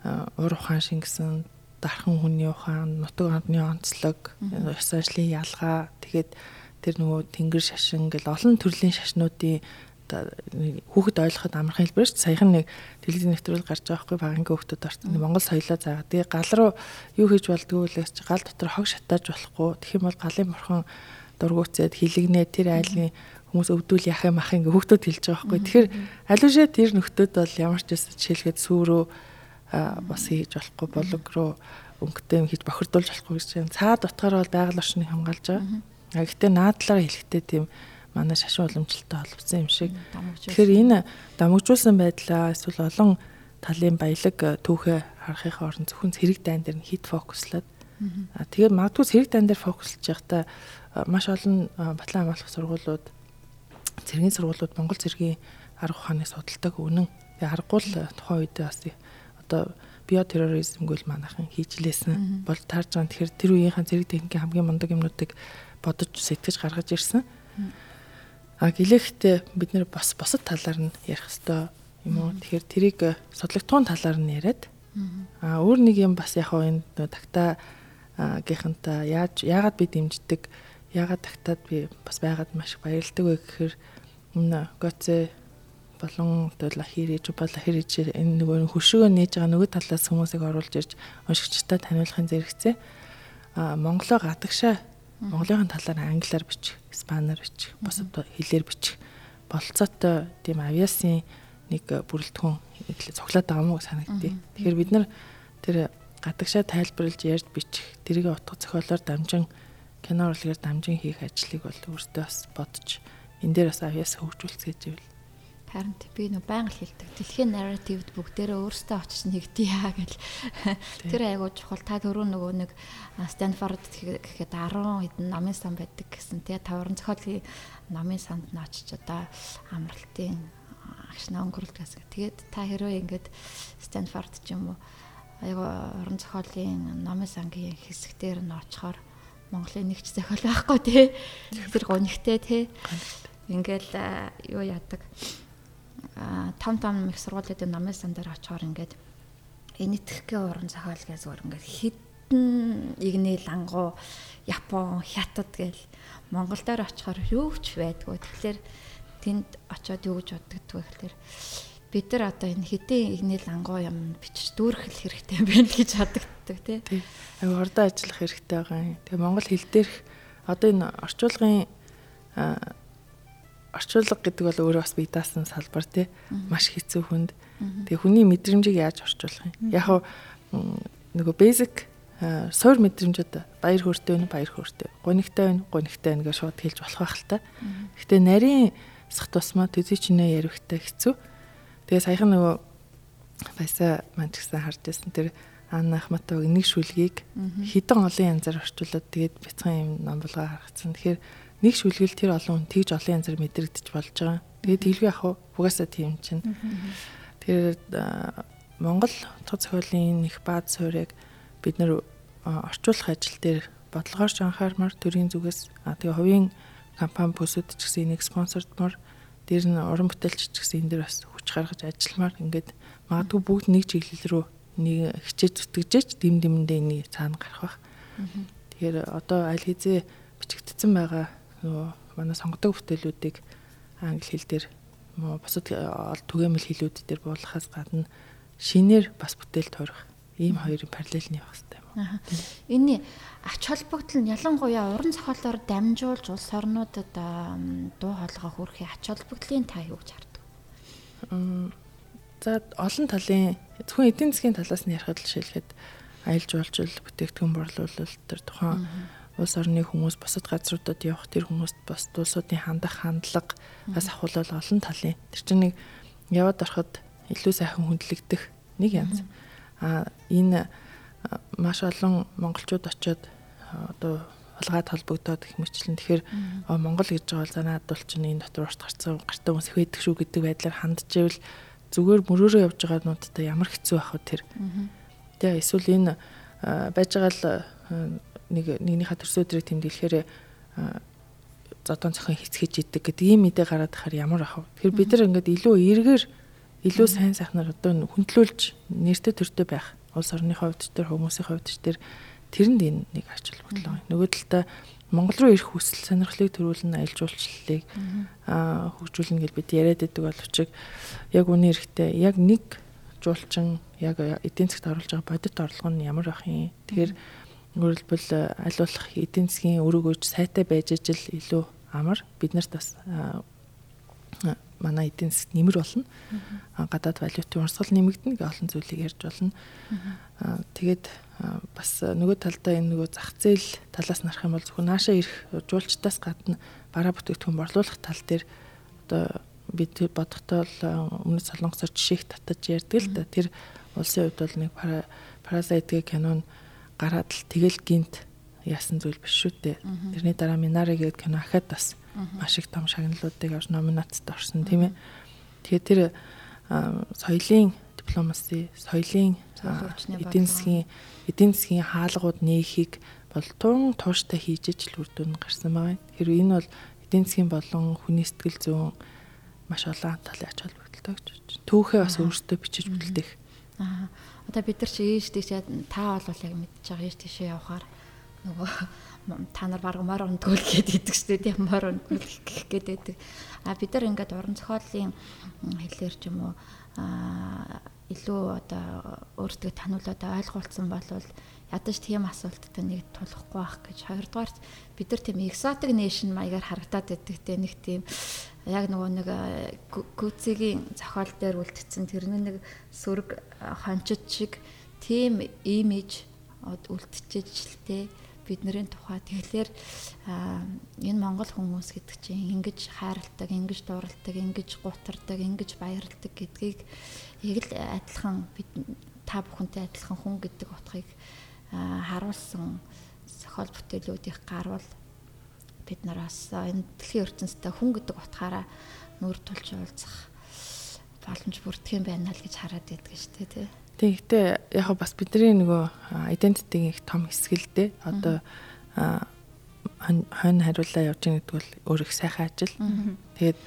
э, ур ухаан шингэсэн дархан хүний ухаан, нутаг орны онцлог, ёс ажлын ялгаа, тэгээд тэр нөгөө тэнгэр шашин гэл олон төрлийн шашнуудын хүүхэд ойлгоход амархан хэлбэрч саяхан нэг телевизийн нэвтрүүл гарч байгаа хгүй багангийн хүүхдүүд орсон. Монгол соёлоо заагаад. Тэгээ гал руу юу хийж болдгоо лээс чи гал дотор хог шатааж болохгүй. Тэгэх юм бол галын бурхан дургуцээд хилэгнээ. Тэр айлын хүмүүс өвдүүл яах юм ах ингээ хүүхдүүд хэлж байгаа хгүй. Тэгэхээр алужаа тэр нөхдүүд бол ямар ч байсан жишээлгээд сүүрөө бас хийж болохгүй болог руу өнгөтэй хийж бохирдуулж болохгүй гэж байна. Цаад утгаараа бол байгаль орчныг хамгаалж байгаа. А гэхдээ наадлаараа хэлэхдээ тийм манай шашин уламжлалтай холбосон юм шиг. Тэгэхээр энэ дамжуулсан байдлаа эсвэл олон талын баялаг түүхээ харахын оронд зөвхөн цэрэг дайн дээр нь хит фокуслаад тэгээд магадгүй цэрэг дайн дээр фокуслж байхдаа маш олон батлан хамгаалах сургуулиуд цэргийн сургуулиуд Монгол цэргийн арга ухааныг судалдаг үнэн. Тэгээд аргагүй л тухайн үед бас одоо биотерроризм гэл манайхан хийжлээсэн бол таарж байгаа. Тэгэхээр тэр үеийнхэн зэрэг техникийн хамгийн мундаг юмнуудыг бодож сэтгэж гаргаж ирсэн. А гэлэхдээ бид нэр бас босод талаар нь ярих хэвээр юм уу. Тэгэхээр тэрийг судлагдтуун талаар нь яриад а өөр нэг юм бас яг энэ такта гихэнта яаж яагаад би дэмждэг яагаад тагтаад би бас байгаад маш их баярлдаг вэ гэхээр энэ гоцэ болон одоо лахириж бол лахириж энэ нөгөө хөшөөгөө нээж байгаа нөгөө талаас хүмүүсийг оруулж ирж уншигчтай таниулахын зэрэгцээ а монголоо гадагшаа монголын талаар англиар бичих испаниар бичих бусад хэлээр бичих болцоотой тийм авиасын нэг бүрэлдэхүүн цоглоод байгаа мó санагдтыг. Тэгэхээр бид нар тэр гадагшаа тайлбарлаж ярьж бичих тэрийг утга зохиолоор дамжин кино урлагаар дамжин хийх ажлыг бол өөртөө бас бодож энэ дээр бас авьяас хөгжүүлцгээе гэвэл Харин би нөө байнга л хэлдэг. Дэлхийн нарративд бүгдээрээ өөрсдөө очиж нэгдъя гэл. Тэр айгуу чухал. Та түрүү нөгөө нэг Стэнфорд гэхэд 10 хэдэн намын сан байдаг гэсэн. Тэгээ таврын зохиолын намын санд нь очиж одоо амралтын агшнаа өнгөрүүлдэг гэсэн. Тэгээд та хэрвээ ингээд Стэнфорд ч юм уу айгуу орон зохиолын намын сангийн хэсэгтэр нь очихоор Монголын нэгч зохиол байхгүй тий. Тэр гонигтэй тий. Ингээл юу яадаг том том их сургуулиудын намын сан дээр очихоор ингээд энэтхгийн уран зохиол гэж зүгээр ингээд хитэн игний лангуу Япон хятад гээл Монгол дээр очихоор юу ч байдгүй. Тэгэхээр тэнд очиод юу гэж боддгоо гэхээр бид нар одоо энэ хитэн игний лангуу юм бичиж дүүрэх хэрэгтэй байна гэж боддог тий. Аюу ордоо ажиллах хэрэгтэй байгаа юм. Тэгээ монгол хэл дээрх одоо энэ орчуулгын орчуулга гэдэг бол өөрөө бас бие даасан салбар тий маш хэцүү хүнд. Тэгээ хүний мэдрэмжийг яаж орчуулах юм? Яг нөгөө basic суур мэдрэмжүүд баяр хөөртэй байна баяр хөөртэй. Гунигтай байна гунигтай байна гэж шууд хэлж болох байх л та. Гэтэ нарийн сах тусмаа төдий чинээ ярихтай хэцүү. Тэгээ саяхан нөгөө байсаа маань ч гэсэн харж байсан тэр Анна Ахматовыг нэг шүлгийг хідэн олон янзаар орчуулад тэгээд бяцхан юм ном болгоо гаргацсан. Тэгэхээр нэг шүлгэл тэр олон хүн тэгж олон янзаар мэдрэгдэж болж байгаа. Тэгээд хэлгүй ах угаасаа тийм чинь. Тэр Монгол утга зохиолын их бааз суурийг бид нэр орчуулах ажил дээр бодлогоорч анхаармаар төрийн зүгээс тэгээ хувийн компани бүсэд ч гэсэн энийг спонсордмор дээр нь уран бүтээлч ч гэсэн энэ дээр бас хүч гаргаж ажилламаар ингээд магадгүй бүгд нэг чиглэл рүү нэг хичээж зүтгэжээч дэм дэмэндээ энийг цаана гарах бах. Тэгэхээр одоо аль хэзээ бичигдсэн байгаа нөгөө манай сонгодог бүтээлүүдийг англи хэл дээр бусад түгээмэл хэлүүд дээр буулгахаас гадна шинээр бас бүтээл тойрох ийм хоёрын параллелний байх хэрэгтэй юм аа. Энэ ач холбогдол нь ялангуяа уран зохиолоор дамжуулж улс орнуудад дуу хоолойгоо хүрэх ач холбогдлын та юу гэж хардаг? За олон талын зөвхөн эдийн засгийн талаас нь ярихад л шилхэд аялал жуулчлал бүтээгдэхүүн борлуулалт төр тухайн улс орны хүмүүс бусад газруудад явах тэр хүмүүст бас улсуудын хандах хандлага бас ахуулал олон талын. Тэр чинь нэг яваад ороход илүү сайхан хүндлэгдэх нэг янз. А энэ маш олон монголчууд очиод одоо улгаад холбогдоод их мөрчлэн тэгэхээр Монгол гэж байгаа бол занаад бол чинь энэ дотор урт гарцсан гартаа хүмүүс байдаг шүү гэдэг байдлаар хандж ивэл зүгээр мөрөөрөө явж байгаа нуудтай ямар хэцүү байх вэ тэр. Тэгээ эсвэл энэ байж байгаа л нэг нэгнийхээ төрсөн өдрийг тэмдэглэхээр зодон цохон хэцгэж идэг гэдэг ийм мэдээ гараад тахаар ямар ах вэ? Тэгэхээр бид нар ингээд илүү эргээр илүү сайн сайхнаар одоо хүндлүүлж нэртэй төртөө байх. Улс орны хувьд ч тэр хүмүүсийн хувьд ч тэр тэрэнд энэ нэг холбогдол байна. Нөгөө талдаа Монгол руу ирэх хүсэл сонирхлыг төрүүлэн аялал жуулчлалыг аа хөгжүүлнэ гэж бид яриад байдаг боловч яг үнэ эрэхтэй яг нэг жуулчин яг эдийн засгт оруулж байгаа бодит орлого нь ямар ах юм. Тэгэхээр Өөрөлдвөл э, аль болох эдийн засгийн өрөг өгж сайтай байж ижил илүү амар биднэрт бас манай эдийн засгт нэмэр болно. Гадаад валютын урсгал нэмэгдэнэ гэх олон зүйлийг ярьж болно. Тэгээд бас нөгөө талдаа энэ нөгөө зах зээл талаас нарах юм бол зөвхөн наашаа ирэх жуулчдаас гадна бараа бүтээгдэхүүн борлуулах тал дээр одоо бид бодохдоо өмнөд солонгосоор жишээх татаж ярьдаг л да. Тэр улсын хувьд бол нэг паразит гэх кинон гараад л тэгэл гинт яасан зүйл биш шүү дээ. Тэрний дараа Минари гэдэг кино ахад бас маш их том шагналуудыг авч номинацид орсон тийм ээ. Тэгэхээр тэр соёлын дипломаси, соёлын эдийн засгийн эдийн засгийн хаалгууд нээхийг бол тун тууштай хийж ижил үр дүн гарсан байгаа. Тэгэхээр энэ бол эдийн засгийн болон хүний сэтгэл зүйн маш олон талын ач холбогдолтой гэж байна. Түүхээ бас өөртөө бичиж бүлдэх. Аа Одоо бид нар чи ээж тийшээ та бол яг мэдчихэж байгаа ээж тийшээ явахаар нөгөө та нар баг морь ундгуул гээд идэг штэ тийм морь ундгуул гэх гээд байдаг. А бид нар ингээд уран зохиолын хэлээр ч юм уу а илүү одоо өөртөө таниулаад ойлгуулсан болвол ядаж тийм асуулттай нэг тулахгүй байх гэж хоёрдугаар бид нар тийм exotic nation маягаар харагдаад байдаг те нэг тийм яг нөгөө нэг гүцэгийн зохиол дээр үлдсэн. Тэрний нэг сүрэг хончид шиг тийм имиж үлдчихэж л те. Бидний тухай. Тэгэхээр энэ монгол хүмүүс гэдэг чинь ингэж хайрладаг, ингэж дууралдаг, ингэж гутардаг, ингэж баярладаг гэдгийг яг л адилхан бид та бүхэнтэй адилхан хүн гэдэг утгыг харуулсан зохиол бүтээлүүдийн гарвал бид нараас энэ дэлхийн ертөнцийн хүн гэдэг утгаараа нүүр тулж уулзах боломж бүрдэх юм байна л гэж хараад байдаг шүү дээ тий. Тэгэхдээ яг бас бидний нөгөө identity-ийн их том хэсэг л дээ. Одоо хонь хариулаа явж байгаа гэдэг бол өөр их сайхан ажил. Тэгээд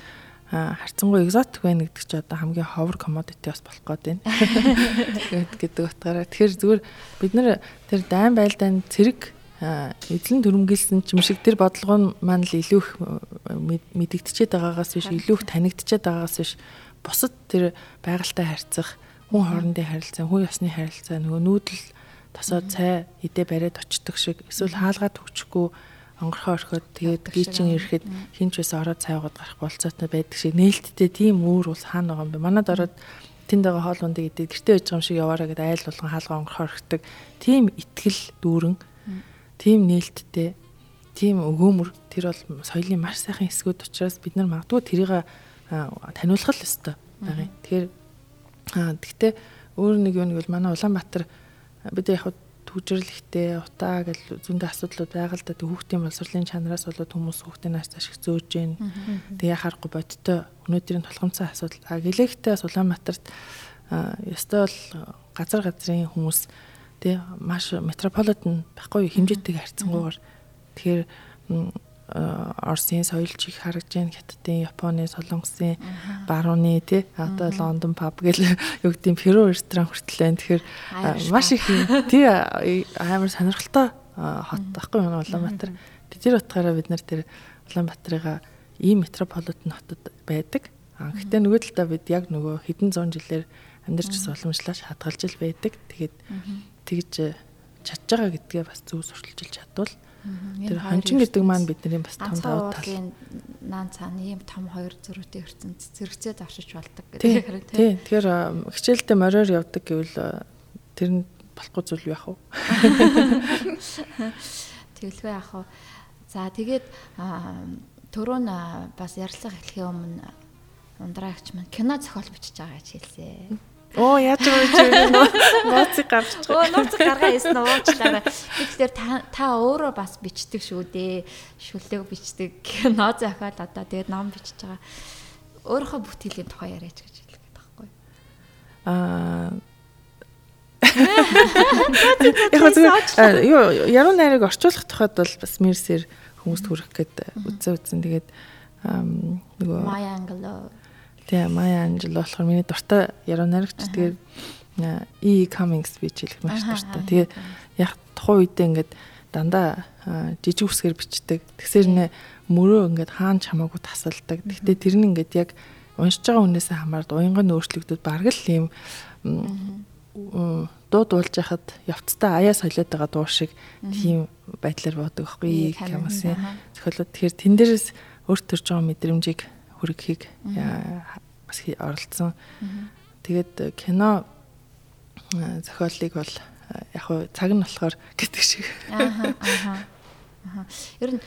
харцангуй экзотик байна гэдэг чи одоо хамгийн ховор commodity бас болох гээд байна. Тэгээд гэдэг утгаараа тэгэхээр зүгээр бид нар тэр дайн байлдаан цэрэг эзлэн төрөмгөлсөн ч юм шиг тэр бодлого нь маань л илүү их мэдэгдчихэд байгаагаас биш илүү их танигдчихэд байгаагаас биш бусад тэр байгальтай харьцах хүн хоорондын харилцаа, хүн ёсны харилцаа нөгөө нүүдэл тосоо цай идэ бариад очдог шиг эсвэл хаалгаад төгчгүй онгорхоо орхиод тэгээд гийчин ирэхэд хинч байсан ороод цайгаад гарах болцоотой байдаг шиг. Нээлттэй тийм үүр ус хаана байгаа юм бэ? Манад ороод тэнд байгаа хоол ундыг идээд гэртээ байж байгаа юм шиг яваараа гэдэг айл болгон хаалгаа онгорхоо орхидог. Тийм итгэл дүүрэн тийм нээлттэй тийм өгөөмөр тэр бол соёлын маш сайхан хэсгүүд учраас бид нар магадгүй тэрийг таниулах л ёстой байгаа. Тэгэхээр Аа тэгтээ өөр нэг нэг бол манай Улаанбаатар бид яг төвжирлэгтэй утаа гэл зөндөө асуудлууд байгаа л да хүүхдийн боловсролын чанараас болоод хүмүүс хүүхдийн нааш ашиг зөөж гин. Тэгээ харахгүй бодтой өнөөдрийн толгомцсон асуудал. А гэлэгтэй бас Улаанбаатарт ёстой бол газар газрын хүмүүс тий маш метрополитен байхгүй хэмжээтэйг харьцангуйгаар тэгэхээр Оросын соёлчийг харагдж байна. Хятадын, Японы, Солонгосын, барууны тий одоо Лондон паб гэл юу гэдэг Перу ресторан хүртэл байна. Тэгэхээр маш их тий амар сонирхолтой хот байхгүй юу Улаанбаатар. Тэр утгаараа бид нар тэр Улаанбаатарыгаа ийм метрополитен хотод байдаг. Гэхдээ нөгөө талдаа бид яг нөгөө хэдэн зуун жилээр амьдарч уламжлаж хадгалж ил байдаг. Тэгээд тэгж чадж байгаа гэдгээ бас зөв сурталчилж чадвал Тэр хончин гэдэг маань бидний бас том давуу тал. Наан цаана ийм том хоёр зөрүүтэй ертөнд зэрэгцээд авчиж болдог гэдэг хэрэг тийм. Тэгэхээр хичээлдээ мороор явдаг гэвэл тэр нь болохгүй зүйл яах вэ? Тэгэлгүй яах вэ? За тэгээд түрүү нь бас ярилцлага эхлэхийн өмнө ундраагч маань кино зохиол бичиж байгаа гэж хэлсэн. Оо яаж өгч вэ? Нууцыг гаргаж. Оо нууцыг гаргаа хийсэн уучлаарай. Тэгэхээр та өөрөө бас бичдэг шүү дээ. Шүлэг бичдэг. Ноо зохиол одоо тэгээд ном бичиж байгаа. Өөрийнхөө бүтээлийн тухай яриач гэж хэлгээд байхгүй. Аа Яг юу яруу найрыг орчуулах тухайд бол бас мэрсэр хүмүүст хүрэх гээд үзээ үзсэн. Тэгээд нөгөө Maya Angelou Тэгээ Maya Angelou болохоор миний дуртай яруу найрагч. Тэгээд E Cummings би хэлэх маш дуртай. Тэгээд яг тухайн үедээ ингээд дандаа жижиг үсгээр бичдэг. Тэгсэр нэ мөрөө ингээд хаан чамаагүй тасалдаг. Гэхдээ тэр нь ингээд яг уншиж байгаа хүнээсээ хамаард уянган өөрчлөгдөд бараг л юм дуу дуулж яхад явцдаа аяа солиод байгаа дуу шиг тийм байдлаар боодог байхгүй Камасын зохиолууд. Тэгэхээр тэн дээрээс өөрт төрж байгаа мэдрэмжийг хүргэхийг бас оролцсон. Тэгээд кино зохиолыг бол яг хуу цаг нь болохоор гэдэг шиг. Аа аа. Ер нь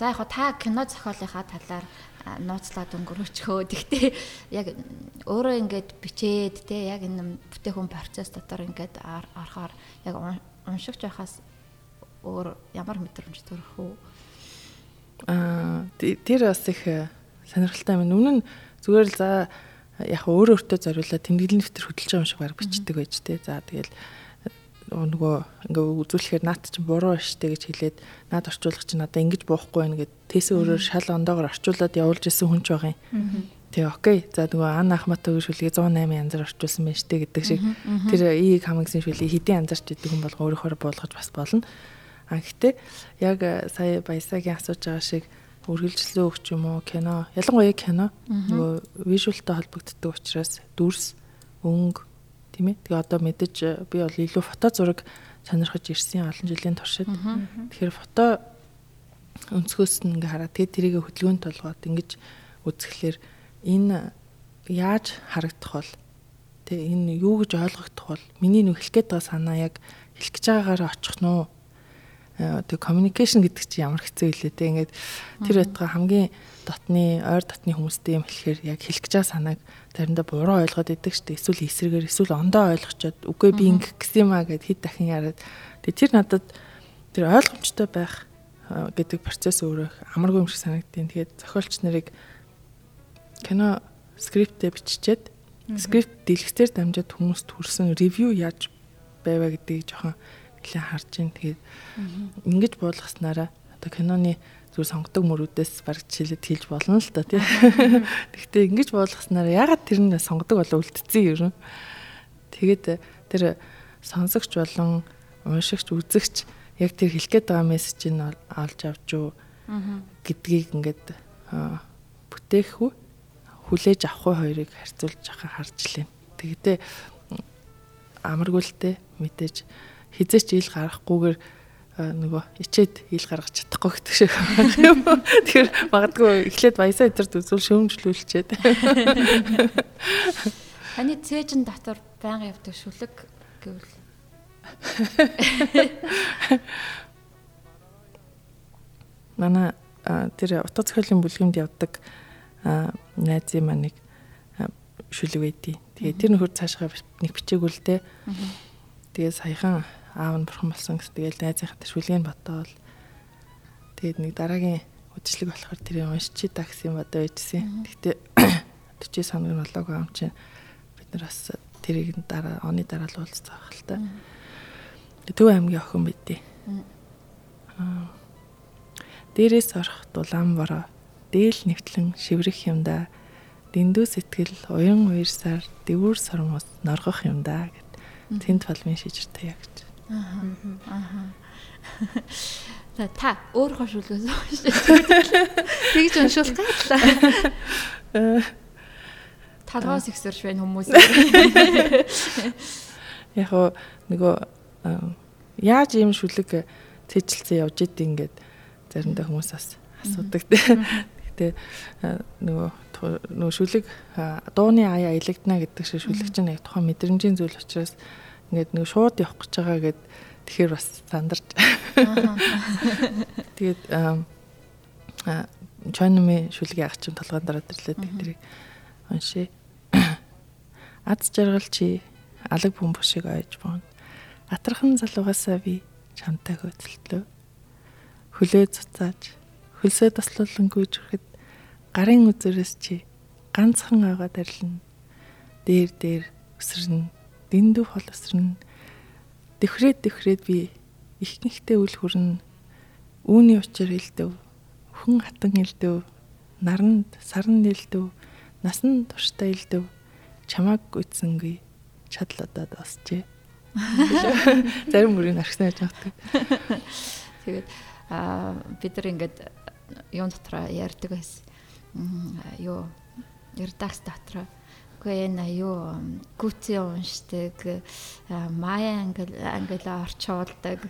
за яг та кино зохиолынхаа талаар нууцлаад өнгөрөөчхөө. Тэгтээ яг өөрөө ингээд бичээд те яг энэ бүтээгдэхүүн процесс дотор ингээд орохоор яг уншигч байхаас өөр ямар мэдрэмж төрөх үү? Аа тэр бас их сонирхолтой юм. Өмнө нь зүгээр л за яг өөр өөртөө зориулаад тэмдэглэл нэвтэр хөдөлж байгаа юм шиг баг бичдэг байж тээ. За тэгэл нөгөө ингээ үзүүлэхээр наад чинь буруу штэ гэж хэлээд наад орчуулах чинь надаа ингэж буухгүй байна гэд тээсээ өөрөөр шал ондоогоор орчуулад явуулж исэн хүн ч байгаа юм. Тэгээ окей. За нөгөө Ан Ахматовын шүлгийг 108 янзаар орчуулсан байна штэ гэдэг шиг тэр И Камиксийн шүлгийг хэдийн янзаарч идэг хүн бол өөрөөр буулгаж бас болно. А гэхдээ яг э, сая баясагийн асууж байгаа шиг үргэлжлэн өгч юм уу? Кино. Ялангуяа кино. Нөгөө вижюалтай холбогддог учраас дүрс өнгө тийм ээ. Тэгээ одоо мэдээж э, би бол илүү фото зураг сонирхож ирсэн олон жилийн туршид. Тэгэхээр фото өнцгөөс нь ингээ хараад тэгээ тэрийг хөдөлгөөнд толгоод ингэж үзэхлээр энэ яаж харагдах бол тэгээ энэ юу гэж ойлгогдох бол миний нөх хэлэх гээд байгаа санаа яг хэлэх гэж байгаагаар очих нь тэг communication гэдэг чинь ямар хэцүү илээ те. Ингээд тэр байтга хамгийн дотны ойр дотны хүмүүстэй юм хэлэхээр яг хэлэх гэж санааг заримдаа буруу ойлгоод идэг штэ эсвэл эсрэгээр эсвэл ондоо ойлгочоод үгүй би ингэх гэсэн юм а гэд хэд дахин яриад. Тэг тэр надад тэр ойлгомжтой байх гэдэг процесс өөрөө амаргүй юм шиг санагдیں۔ Тэгээд зохиолч нарыг кино скриптээ биччихэд скрипт дэлгэцээр дамжаад хүмүүст хүрсэн ревю яаж байваа гэдгийг жоохон нэлээд харж байна. Тэгээд ингэж буулгаснараа одоо киноны зүгээр сонгодог мөрүүдээс бараг чилээд хэлж болно л та тийм. Гэхдээ ингэж буулгаснараа ягаад тэр нь сонгодог болоо үлдсэн юм. Тэгээд тэр сонсогч болон уншигч үзэгч яг тэр хэлэх гээд байгаа мессежийг нь олж авч юу гэдгийг ингээд бүтээх үү хүлээж авах хоёрыг харьцуулж байгаа харж лээ. Тэгтээ амаргүй л дээ мэдээж хизээч ил гарахгүйгээр нөгөө ичээд ил гаргаж чадахгүй гэдэг шиг юм. Тэгэхээр магадгүй эхлээд баясаа өдөрт үзүүл шөөмжлүүлчихэд. Таны цээжин дотор байнга явдаг шүлэг гэвэл Манай тэр утга зохиолын бүлгэмд явдаг найзын маань нэг шүлэг байдий. Тэгээ тэр нөхөр цаашгаа нэг бичээгүй л дээ. Тэгээ саяхан аав нь бурхан болсон гэсэн тэгээл найзынхаа шүлгийг бодоол. Тэгээд нэг дараагийн үдшилэг болохоор тэрийг уншчи та гэсэн бодоо байжсэн. Гэхдээ 40 санаг нь болоогүй юм чинь бид нар бас тэрийг дараа оны дараа л уулзсан байх л та. Төв аймгийн охин байдیں۔ Аа. Дээрээс орох дулаан бороо дээл нэвтлэн шиврэх юмда дэндүү сэтгэл уян уярсаар дэвүүр сормос норгох юмда гэд тэнд фалмын шижиртэй яг гэж. Аа. Аа. За та өөрөө шүлгээс шүү. Тэгж уншуулах гайлаа. Талгаас ихсэрш байна хүмүүс. Яг нөгөө яаж ийм шүлэг цэжилсэн явж идэв ингээд заримдаа хүмүүс бас асуудаг. Гэтэ нөгөө нөгөө шүлэг дууны аяа илэгдэнэ гэдэг шиг шүлэг чинь яг тухайн мэдрэмжийн зүйл учраас ингээд нөгөө шууд явах гэж байгаа гэд тэгэхээр бас сандарч. Тэгээд чанми шүлгийн ах чинь толгойн дараа төрлөө тэрийг уншээ. Аз жаргал чи алаг бөмбөг шиг ойж боон. Атархан залуугаасаа би чамтай хөөцөлтлөө. Хөлөө цуцааж хөлсөө таслуулан гүйжрэхэд гарын үзэрээс чи ганцхан агаад арилна. Дээр дээр өсрөн, дэндүү хол өсрөн. Тэвхрээд тэвхрээд би их нэгтэй үл хүрнэ. Үүний учир хэлдэв. Хүн хатан хэлдэв. Наранд сарн нэлдэв. Насан турштай хэлдэв. Чамааг гүйцсэнгүй чадлуудад осчээ Зарим бүрийн архсан яаж явдаг. Тэгээд аа бид нар ингээд юун дотроо ярьдаг байсан. Юу ярдагс дотроо энэ юу гүцээ уншдаг, мая англи англиа орчуулдаг.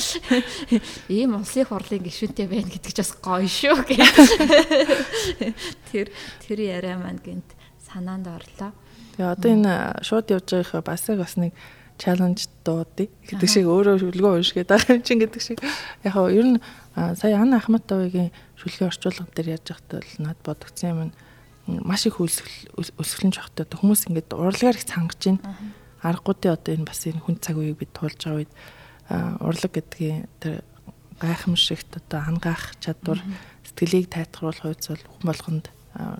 Ийм улсын хурлын гишүүнтэй байна гэдэг ч бас гоё шүү гэх. Тэр тэр яриа маань гинт санаанд орлоо. Тэгээ одоо энэ шууд явж байгаахаа бас бас нэг чаленж дуудыг гэдэг шиг өөрөө шүлгөө уншгээд байгаа юм чинь гэдэг шиг. Яг хаа ер нь сая Анна Ахматовыгийн шүлгийн орчуулга дээр яаж байхдаа л над бодогдсон юм маш их өсгөлэн жохтой хүмүүс ингээд урлагаар их цангаж байна. Аргуудын одоо энэ бас энэ хүн цаг үеийг бид туулж байгаа үед урлаг гэдгийн тэр гайхамшигт одоо ангаах чадвар сэтгэлийг тайтгаруулах хувьд бол хүн болгонд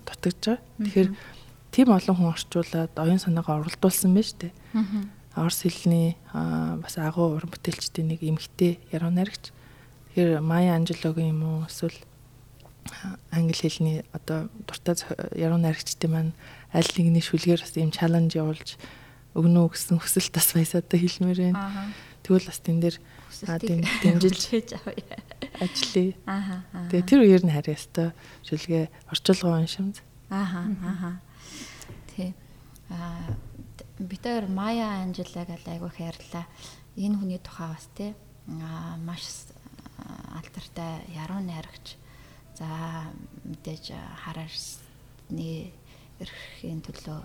дутагдж байгаа. Тэгэхээр тийм олон хүн орчуулад оюун санаагаа уралдуулсан байна шүү дээ. Орос хэлний бас агуу уран бүтээлчдийн нэг эмэгтэй яруу найрагч. Тэгэхээр Майя Анжелогийн юм уу эсвэл англи хэлний одоо дуртай яруу найрагчдын маань аль нэгний шүлгээр бас ийм чаленж явуулж өгнө үү гэсэн хүсэлт бас баясаатай хэлмээр байна. Тэгвэл бас тэн дээр дэмжилж хийж авъя. ажиллая. Ааха. аа. Тэгээ тэр үеэр нь харьяа өстой шүлгээ орчуулга уншимз. Ааха. Ааха. Тий. Аа битээр Мая Анжелагаа айгүй хайрлаа. Энэ хүний тухай бас тий маш алдартай яруу найрагч. За мэдээж хараарсны эрхийн төлөө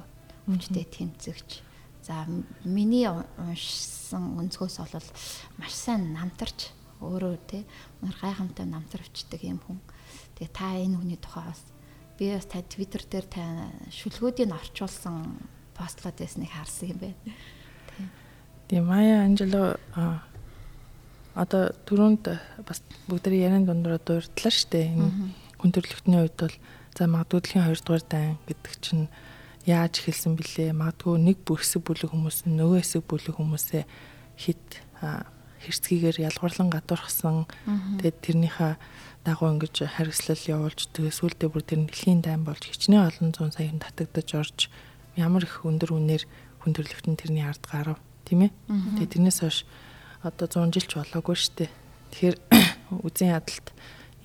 өвчтэй тэмцэгч. За миний уншсан өнцгөөс бол маш сайн намтарч өөрөө тий мөр гайхамтай намтарвчдаг юм хүн. Тэгээ та энэ хүний тухай бас би бас та Twitter дээр та шүлгүүдийг орчуулсан постлоод байсныг харсан юм байна. Тэгээ Мая Анжело а, одоо түрүүнд бас бүгдээ яриан дундуур дуурдлаа штэ. Энэ хүн төрөлхтний хувьд бол за магадгүй дэлхийн 2 дугаар дан гэдэг чинь яаж эхэлсэн бэлээ? Магадгүй нэг бүхсэг бүлэг хүмүүс нөгөө хэсэг бүлэг хүмүүсээ хит хэрцгийгээр ялгуурлан гадуурхсан. Тэгээд тэрнийхээ дагуу ингэж харгислал явуулж тэгээ сүултээ бүр тэр дэлхийн дайн болж хичнээн олон зуун саяхан татагдаж орж ямар их өндөр үнээр хүн төрлөختн тэрний ард гарав тийм ээ. Тэгээ тэрнээс хойш одоо 100 жил ч болоогүй штэ. Тэгэхээр үзэн ядалт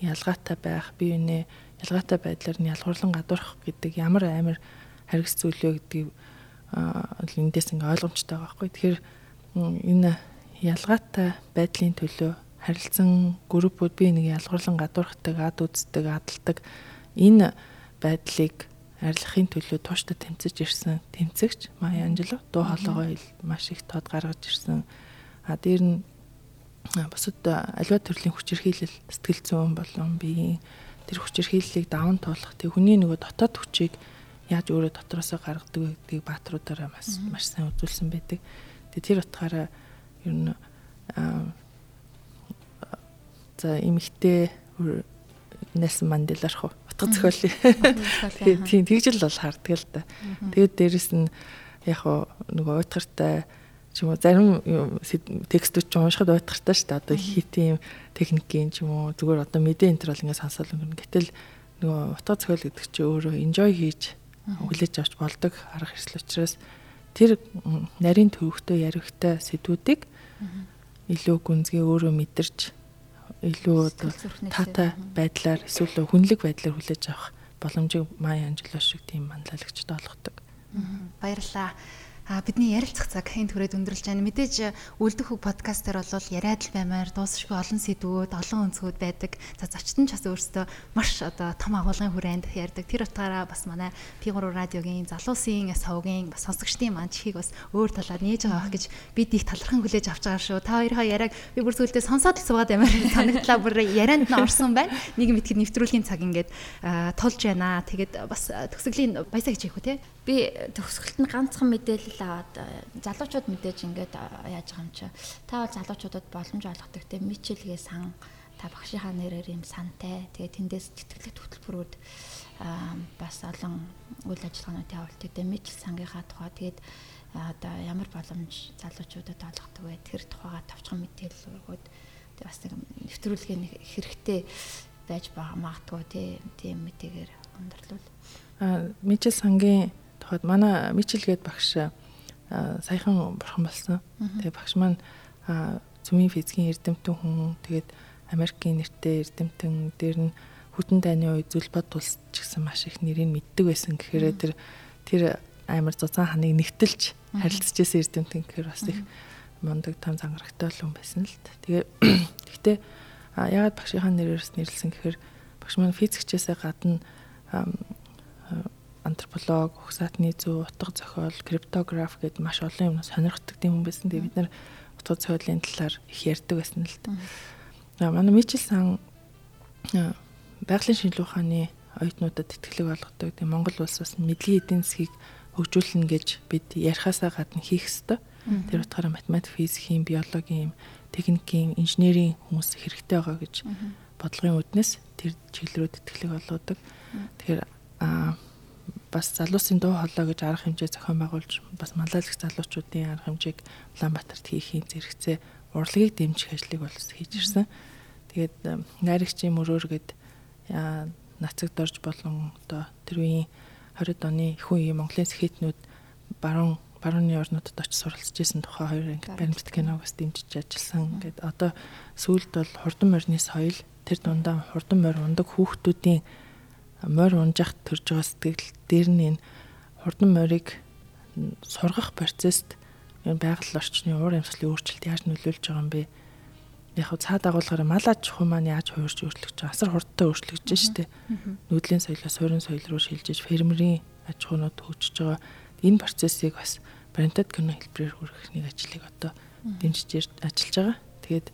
ялгаатай байх, бие биенээ ялгаатай байдлаар нь ялгуурлан гадуурх гэдэг ямар амар харгас зүйл вэ гэдгийг эндээс ингээ ойлгомжтой байгаа байхгүй. Тэгэхээр энэ ялгаатай байдлын төлөө харилцан группүүд бие нэг ялгуурлан гадуурхдаг, ад үздэг, адалдаг энэ байдлыг арилгахын төлөө тууштай тэмцэж ирсэн тэмцэгч Майя Анжело дуу хоолойгоо маш их тод гаргаж ирсэн. А дээр нь бусад аливаа төрлийн хүчирхийлэл сэтгэл зүйн болон биеийн тэр хүчирхийллийг даван туулах тэг хүний нөгөө дотоод хүчийг яаж өөрөө дотроосоо гаргадаг гэдгийг баатруудаараа маш маш сайн үзүүлсэн байдаг. Тэгээ тэр утгаараа ер нь за эмэгтэй бүр Нельсон Манделарх уу утга зохиолын тийм тэгж л бол харддаг л да. Тэгээд дээрэс нь яг нөгөө уйтгартай ч юм уу зарим текстүүд ч уншихад уйтгартай шүү дээ. Одоо хит юм техникийн ч юм уу зүгээр одоо мэдээ энэ төр бол ингээд сонсоол өнгөрнө. Гэтэл нөгөө утга зохиол гэдэг чинь өөрөө enjoy хийж хүлээж авч болдог арга хэрэгсэл учраас тэр нарийн төвөгтэй яригтай сэдвүүдийг илүү гүнзгий өөрөө мэдэрч илүү таатай байдлаар эсвэл хүнлэг байдлаар хүлээж авах боломжийг Майя Анжело шиг тийм манлайлагчд олгодог. Баярлалаа. А бидний ярилцах цаг хэн түрээд өндөрлж байна. Мэдээж үлдэх хөг подкаст дээр бол яриад л баймаар дуусшгүй олон сэдвүүд, олон өнцгүүд байдаг. За зочдон ч бас өөрсдөө маш одоо том агуулгын хүрээнд ярьдаг. Тэр утгаараа бас манай P3 радиогийн залуусын савгийн бас сонсогчдын маань чихийг бас өөр талаар нээж байгаа гэж бид их талархан хүлээж авч байгаа шүү. Та хоёроо яриаг би бүр зүйлдээ сонсоод л суугаад баймаар санагдлаа бүр ярианд нь орсон байна. Нэг мэтгэд нэвтрүүлгийн цаг ингээд а, тулж байна. Тэгээд бас төгсгөлийн баясаа гэж ийхүү те. Би төгсгөлтөнд ганцхан мэдээлэл аваад э, залуучууд мэдээж ингээд э, яаж байгаа юм чи. Та бол залуучуудад боломж олгодог те мичилгээ сан та багшийнхаа нэрээр юм сантай. Тэгээ тэндээс тэтгэлэг хөтөлбөрүүд аа бас олон үйл ажиллагаанууд явуулдаг. Тэгээ мичил сангийнхаа тухай тэгээд одоо ямар боломж залуучуудад олгодог вэ? Тэр тухайга товчхон мэдээлэл өгөөд тэгээ бас нэг нэвтрүүлгээ хэрэгтэй байж байгаа магадгүй тий тийм мэдээгээр өндөрлөл. А Мичел сангийн тухайд манай Мичел гээд багш саяхан бурхан болсон. Тэгээ багш маань цөмийн физикийн эрдэмтэн хүн тэгээд Америкийн нэртэй эрдэмтэн дээр нь хүтэн дайны үед зүлбод тулс ч гэсэн маш их нэрийг мэддэг байсан. Гэхээр тэр тэр амар зузаан ханыг нэгтэлж харилцаж байсан эрдэмтэн гэхээр бас их мундаг том зангарагтай хүн байсан л та. Тэгээ гэхдээ ягаад багшийнхаа нэрээс нэрлсэн? Гэхээр багш маань физикчээсээ гадна антрополог, угсаатны зүй, утга зохиол, криптограф гэд маш олон юмнаас сонирхдаг хүн байсан. Тэгээ бид нар утга зохиолын талаар их ярьдаг байсан л та. Аа манай Мичел сан байгалийн шинжилгээ ухааны оюутнуудад тэтгэлэг олгодог. Тэгээ Монгол улс бас мэдлэгийн эдийн засгийг хөгжүүлнэ гэж бид ярихаасаа гадна хийх ёстой. Тэр утгаараа математик, физикийн, биологийн, техникийн, инженерийн хүмүүс хэрэгтэй байгаа гэж бодлогын үднэс тэр чиглэл рүү тэтгэлэг олгодог. Тэгэхээр аа бас залуусын дуу хоолой гэж арга хэмжээ зохион байгуулж бас малайлагч залуучуудын арга хэмжээг Улаанбаатарт хийхийн зэрэгцээ урлагийг дэмжих ажлыг бол хийж ирсэн. Тэгээд найрагчийн мөрөөр гээд нацагд орж болон одоо тэр үеийн 20-д оны их үеийн Монголын сэхэтнүүд баруун барууны орнуудад очиж суралцж исэн тухай хоёр анги баримтат киног бас дэмжиж ажилласан. Ингээд одоо сүүлд бол хурдан морины соёл тэр дундаа хурдан морь ундаг хүүхдүүдийн морь унжахт төрж байгаа сэтгэл дээр нь энэ хурдан морийг сургах процесст энэ байгаль орчны уур амьсгалын өөрчлөлт яаж нөлөөлж байгаа юм бэ? Яг хөө цаад агуулгаараа мал аж ахуй маань яаж хуурж байгаа асар хурдтай өөрчлөгдөж штэ. Нүүдлийн соёлоос суурин соёл руу шилжиж фермерийн аж ахуйнууд хөгжиж байгаа. Энэ процессыг бас баримтат кино хэлбэрээр хүргэхний ажлыг одоо дэмжиж ажиллаж байгаа. Тэгээд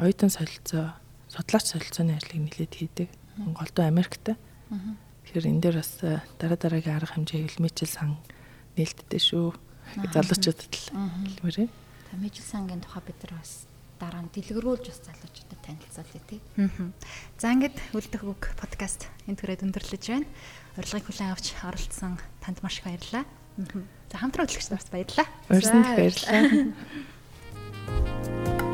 оюутан солилцоо, судлаач солилцооны ажлыг нэлээд хийдэг. Монголдо Америкт. Тэгэхээр энэ дээр бас дараа дараагийн арга хэмжээ хэлмэчл сан нээлттэй шүү. Залуучуудад л хэлмээр байна. Та мэжил сангийн тухай бид нар бас дараа нь дэлгэрүүлж бас залуучуудад танилцуулъя тий. За ингээд үлдэх үг подкаст энэ төрөд өндөрлөж байна. Урилгыг хүлээн авч оролцсон танд маш их баярлалаа. За хамтран хөтлөгч нарт баярлалаа. Урьсанд баярлалаа.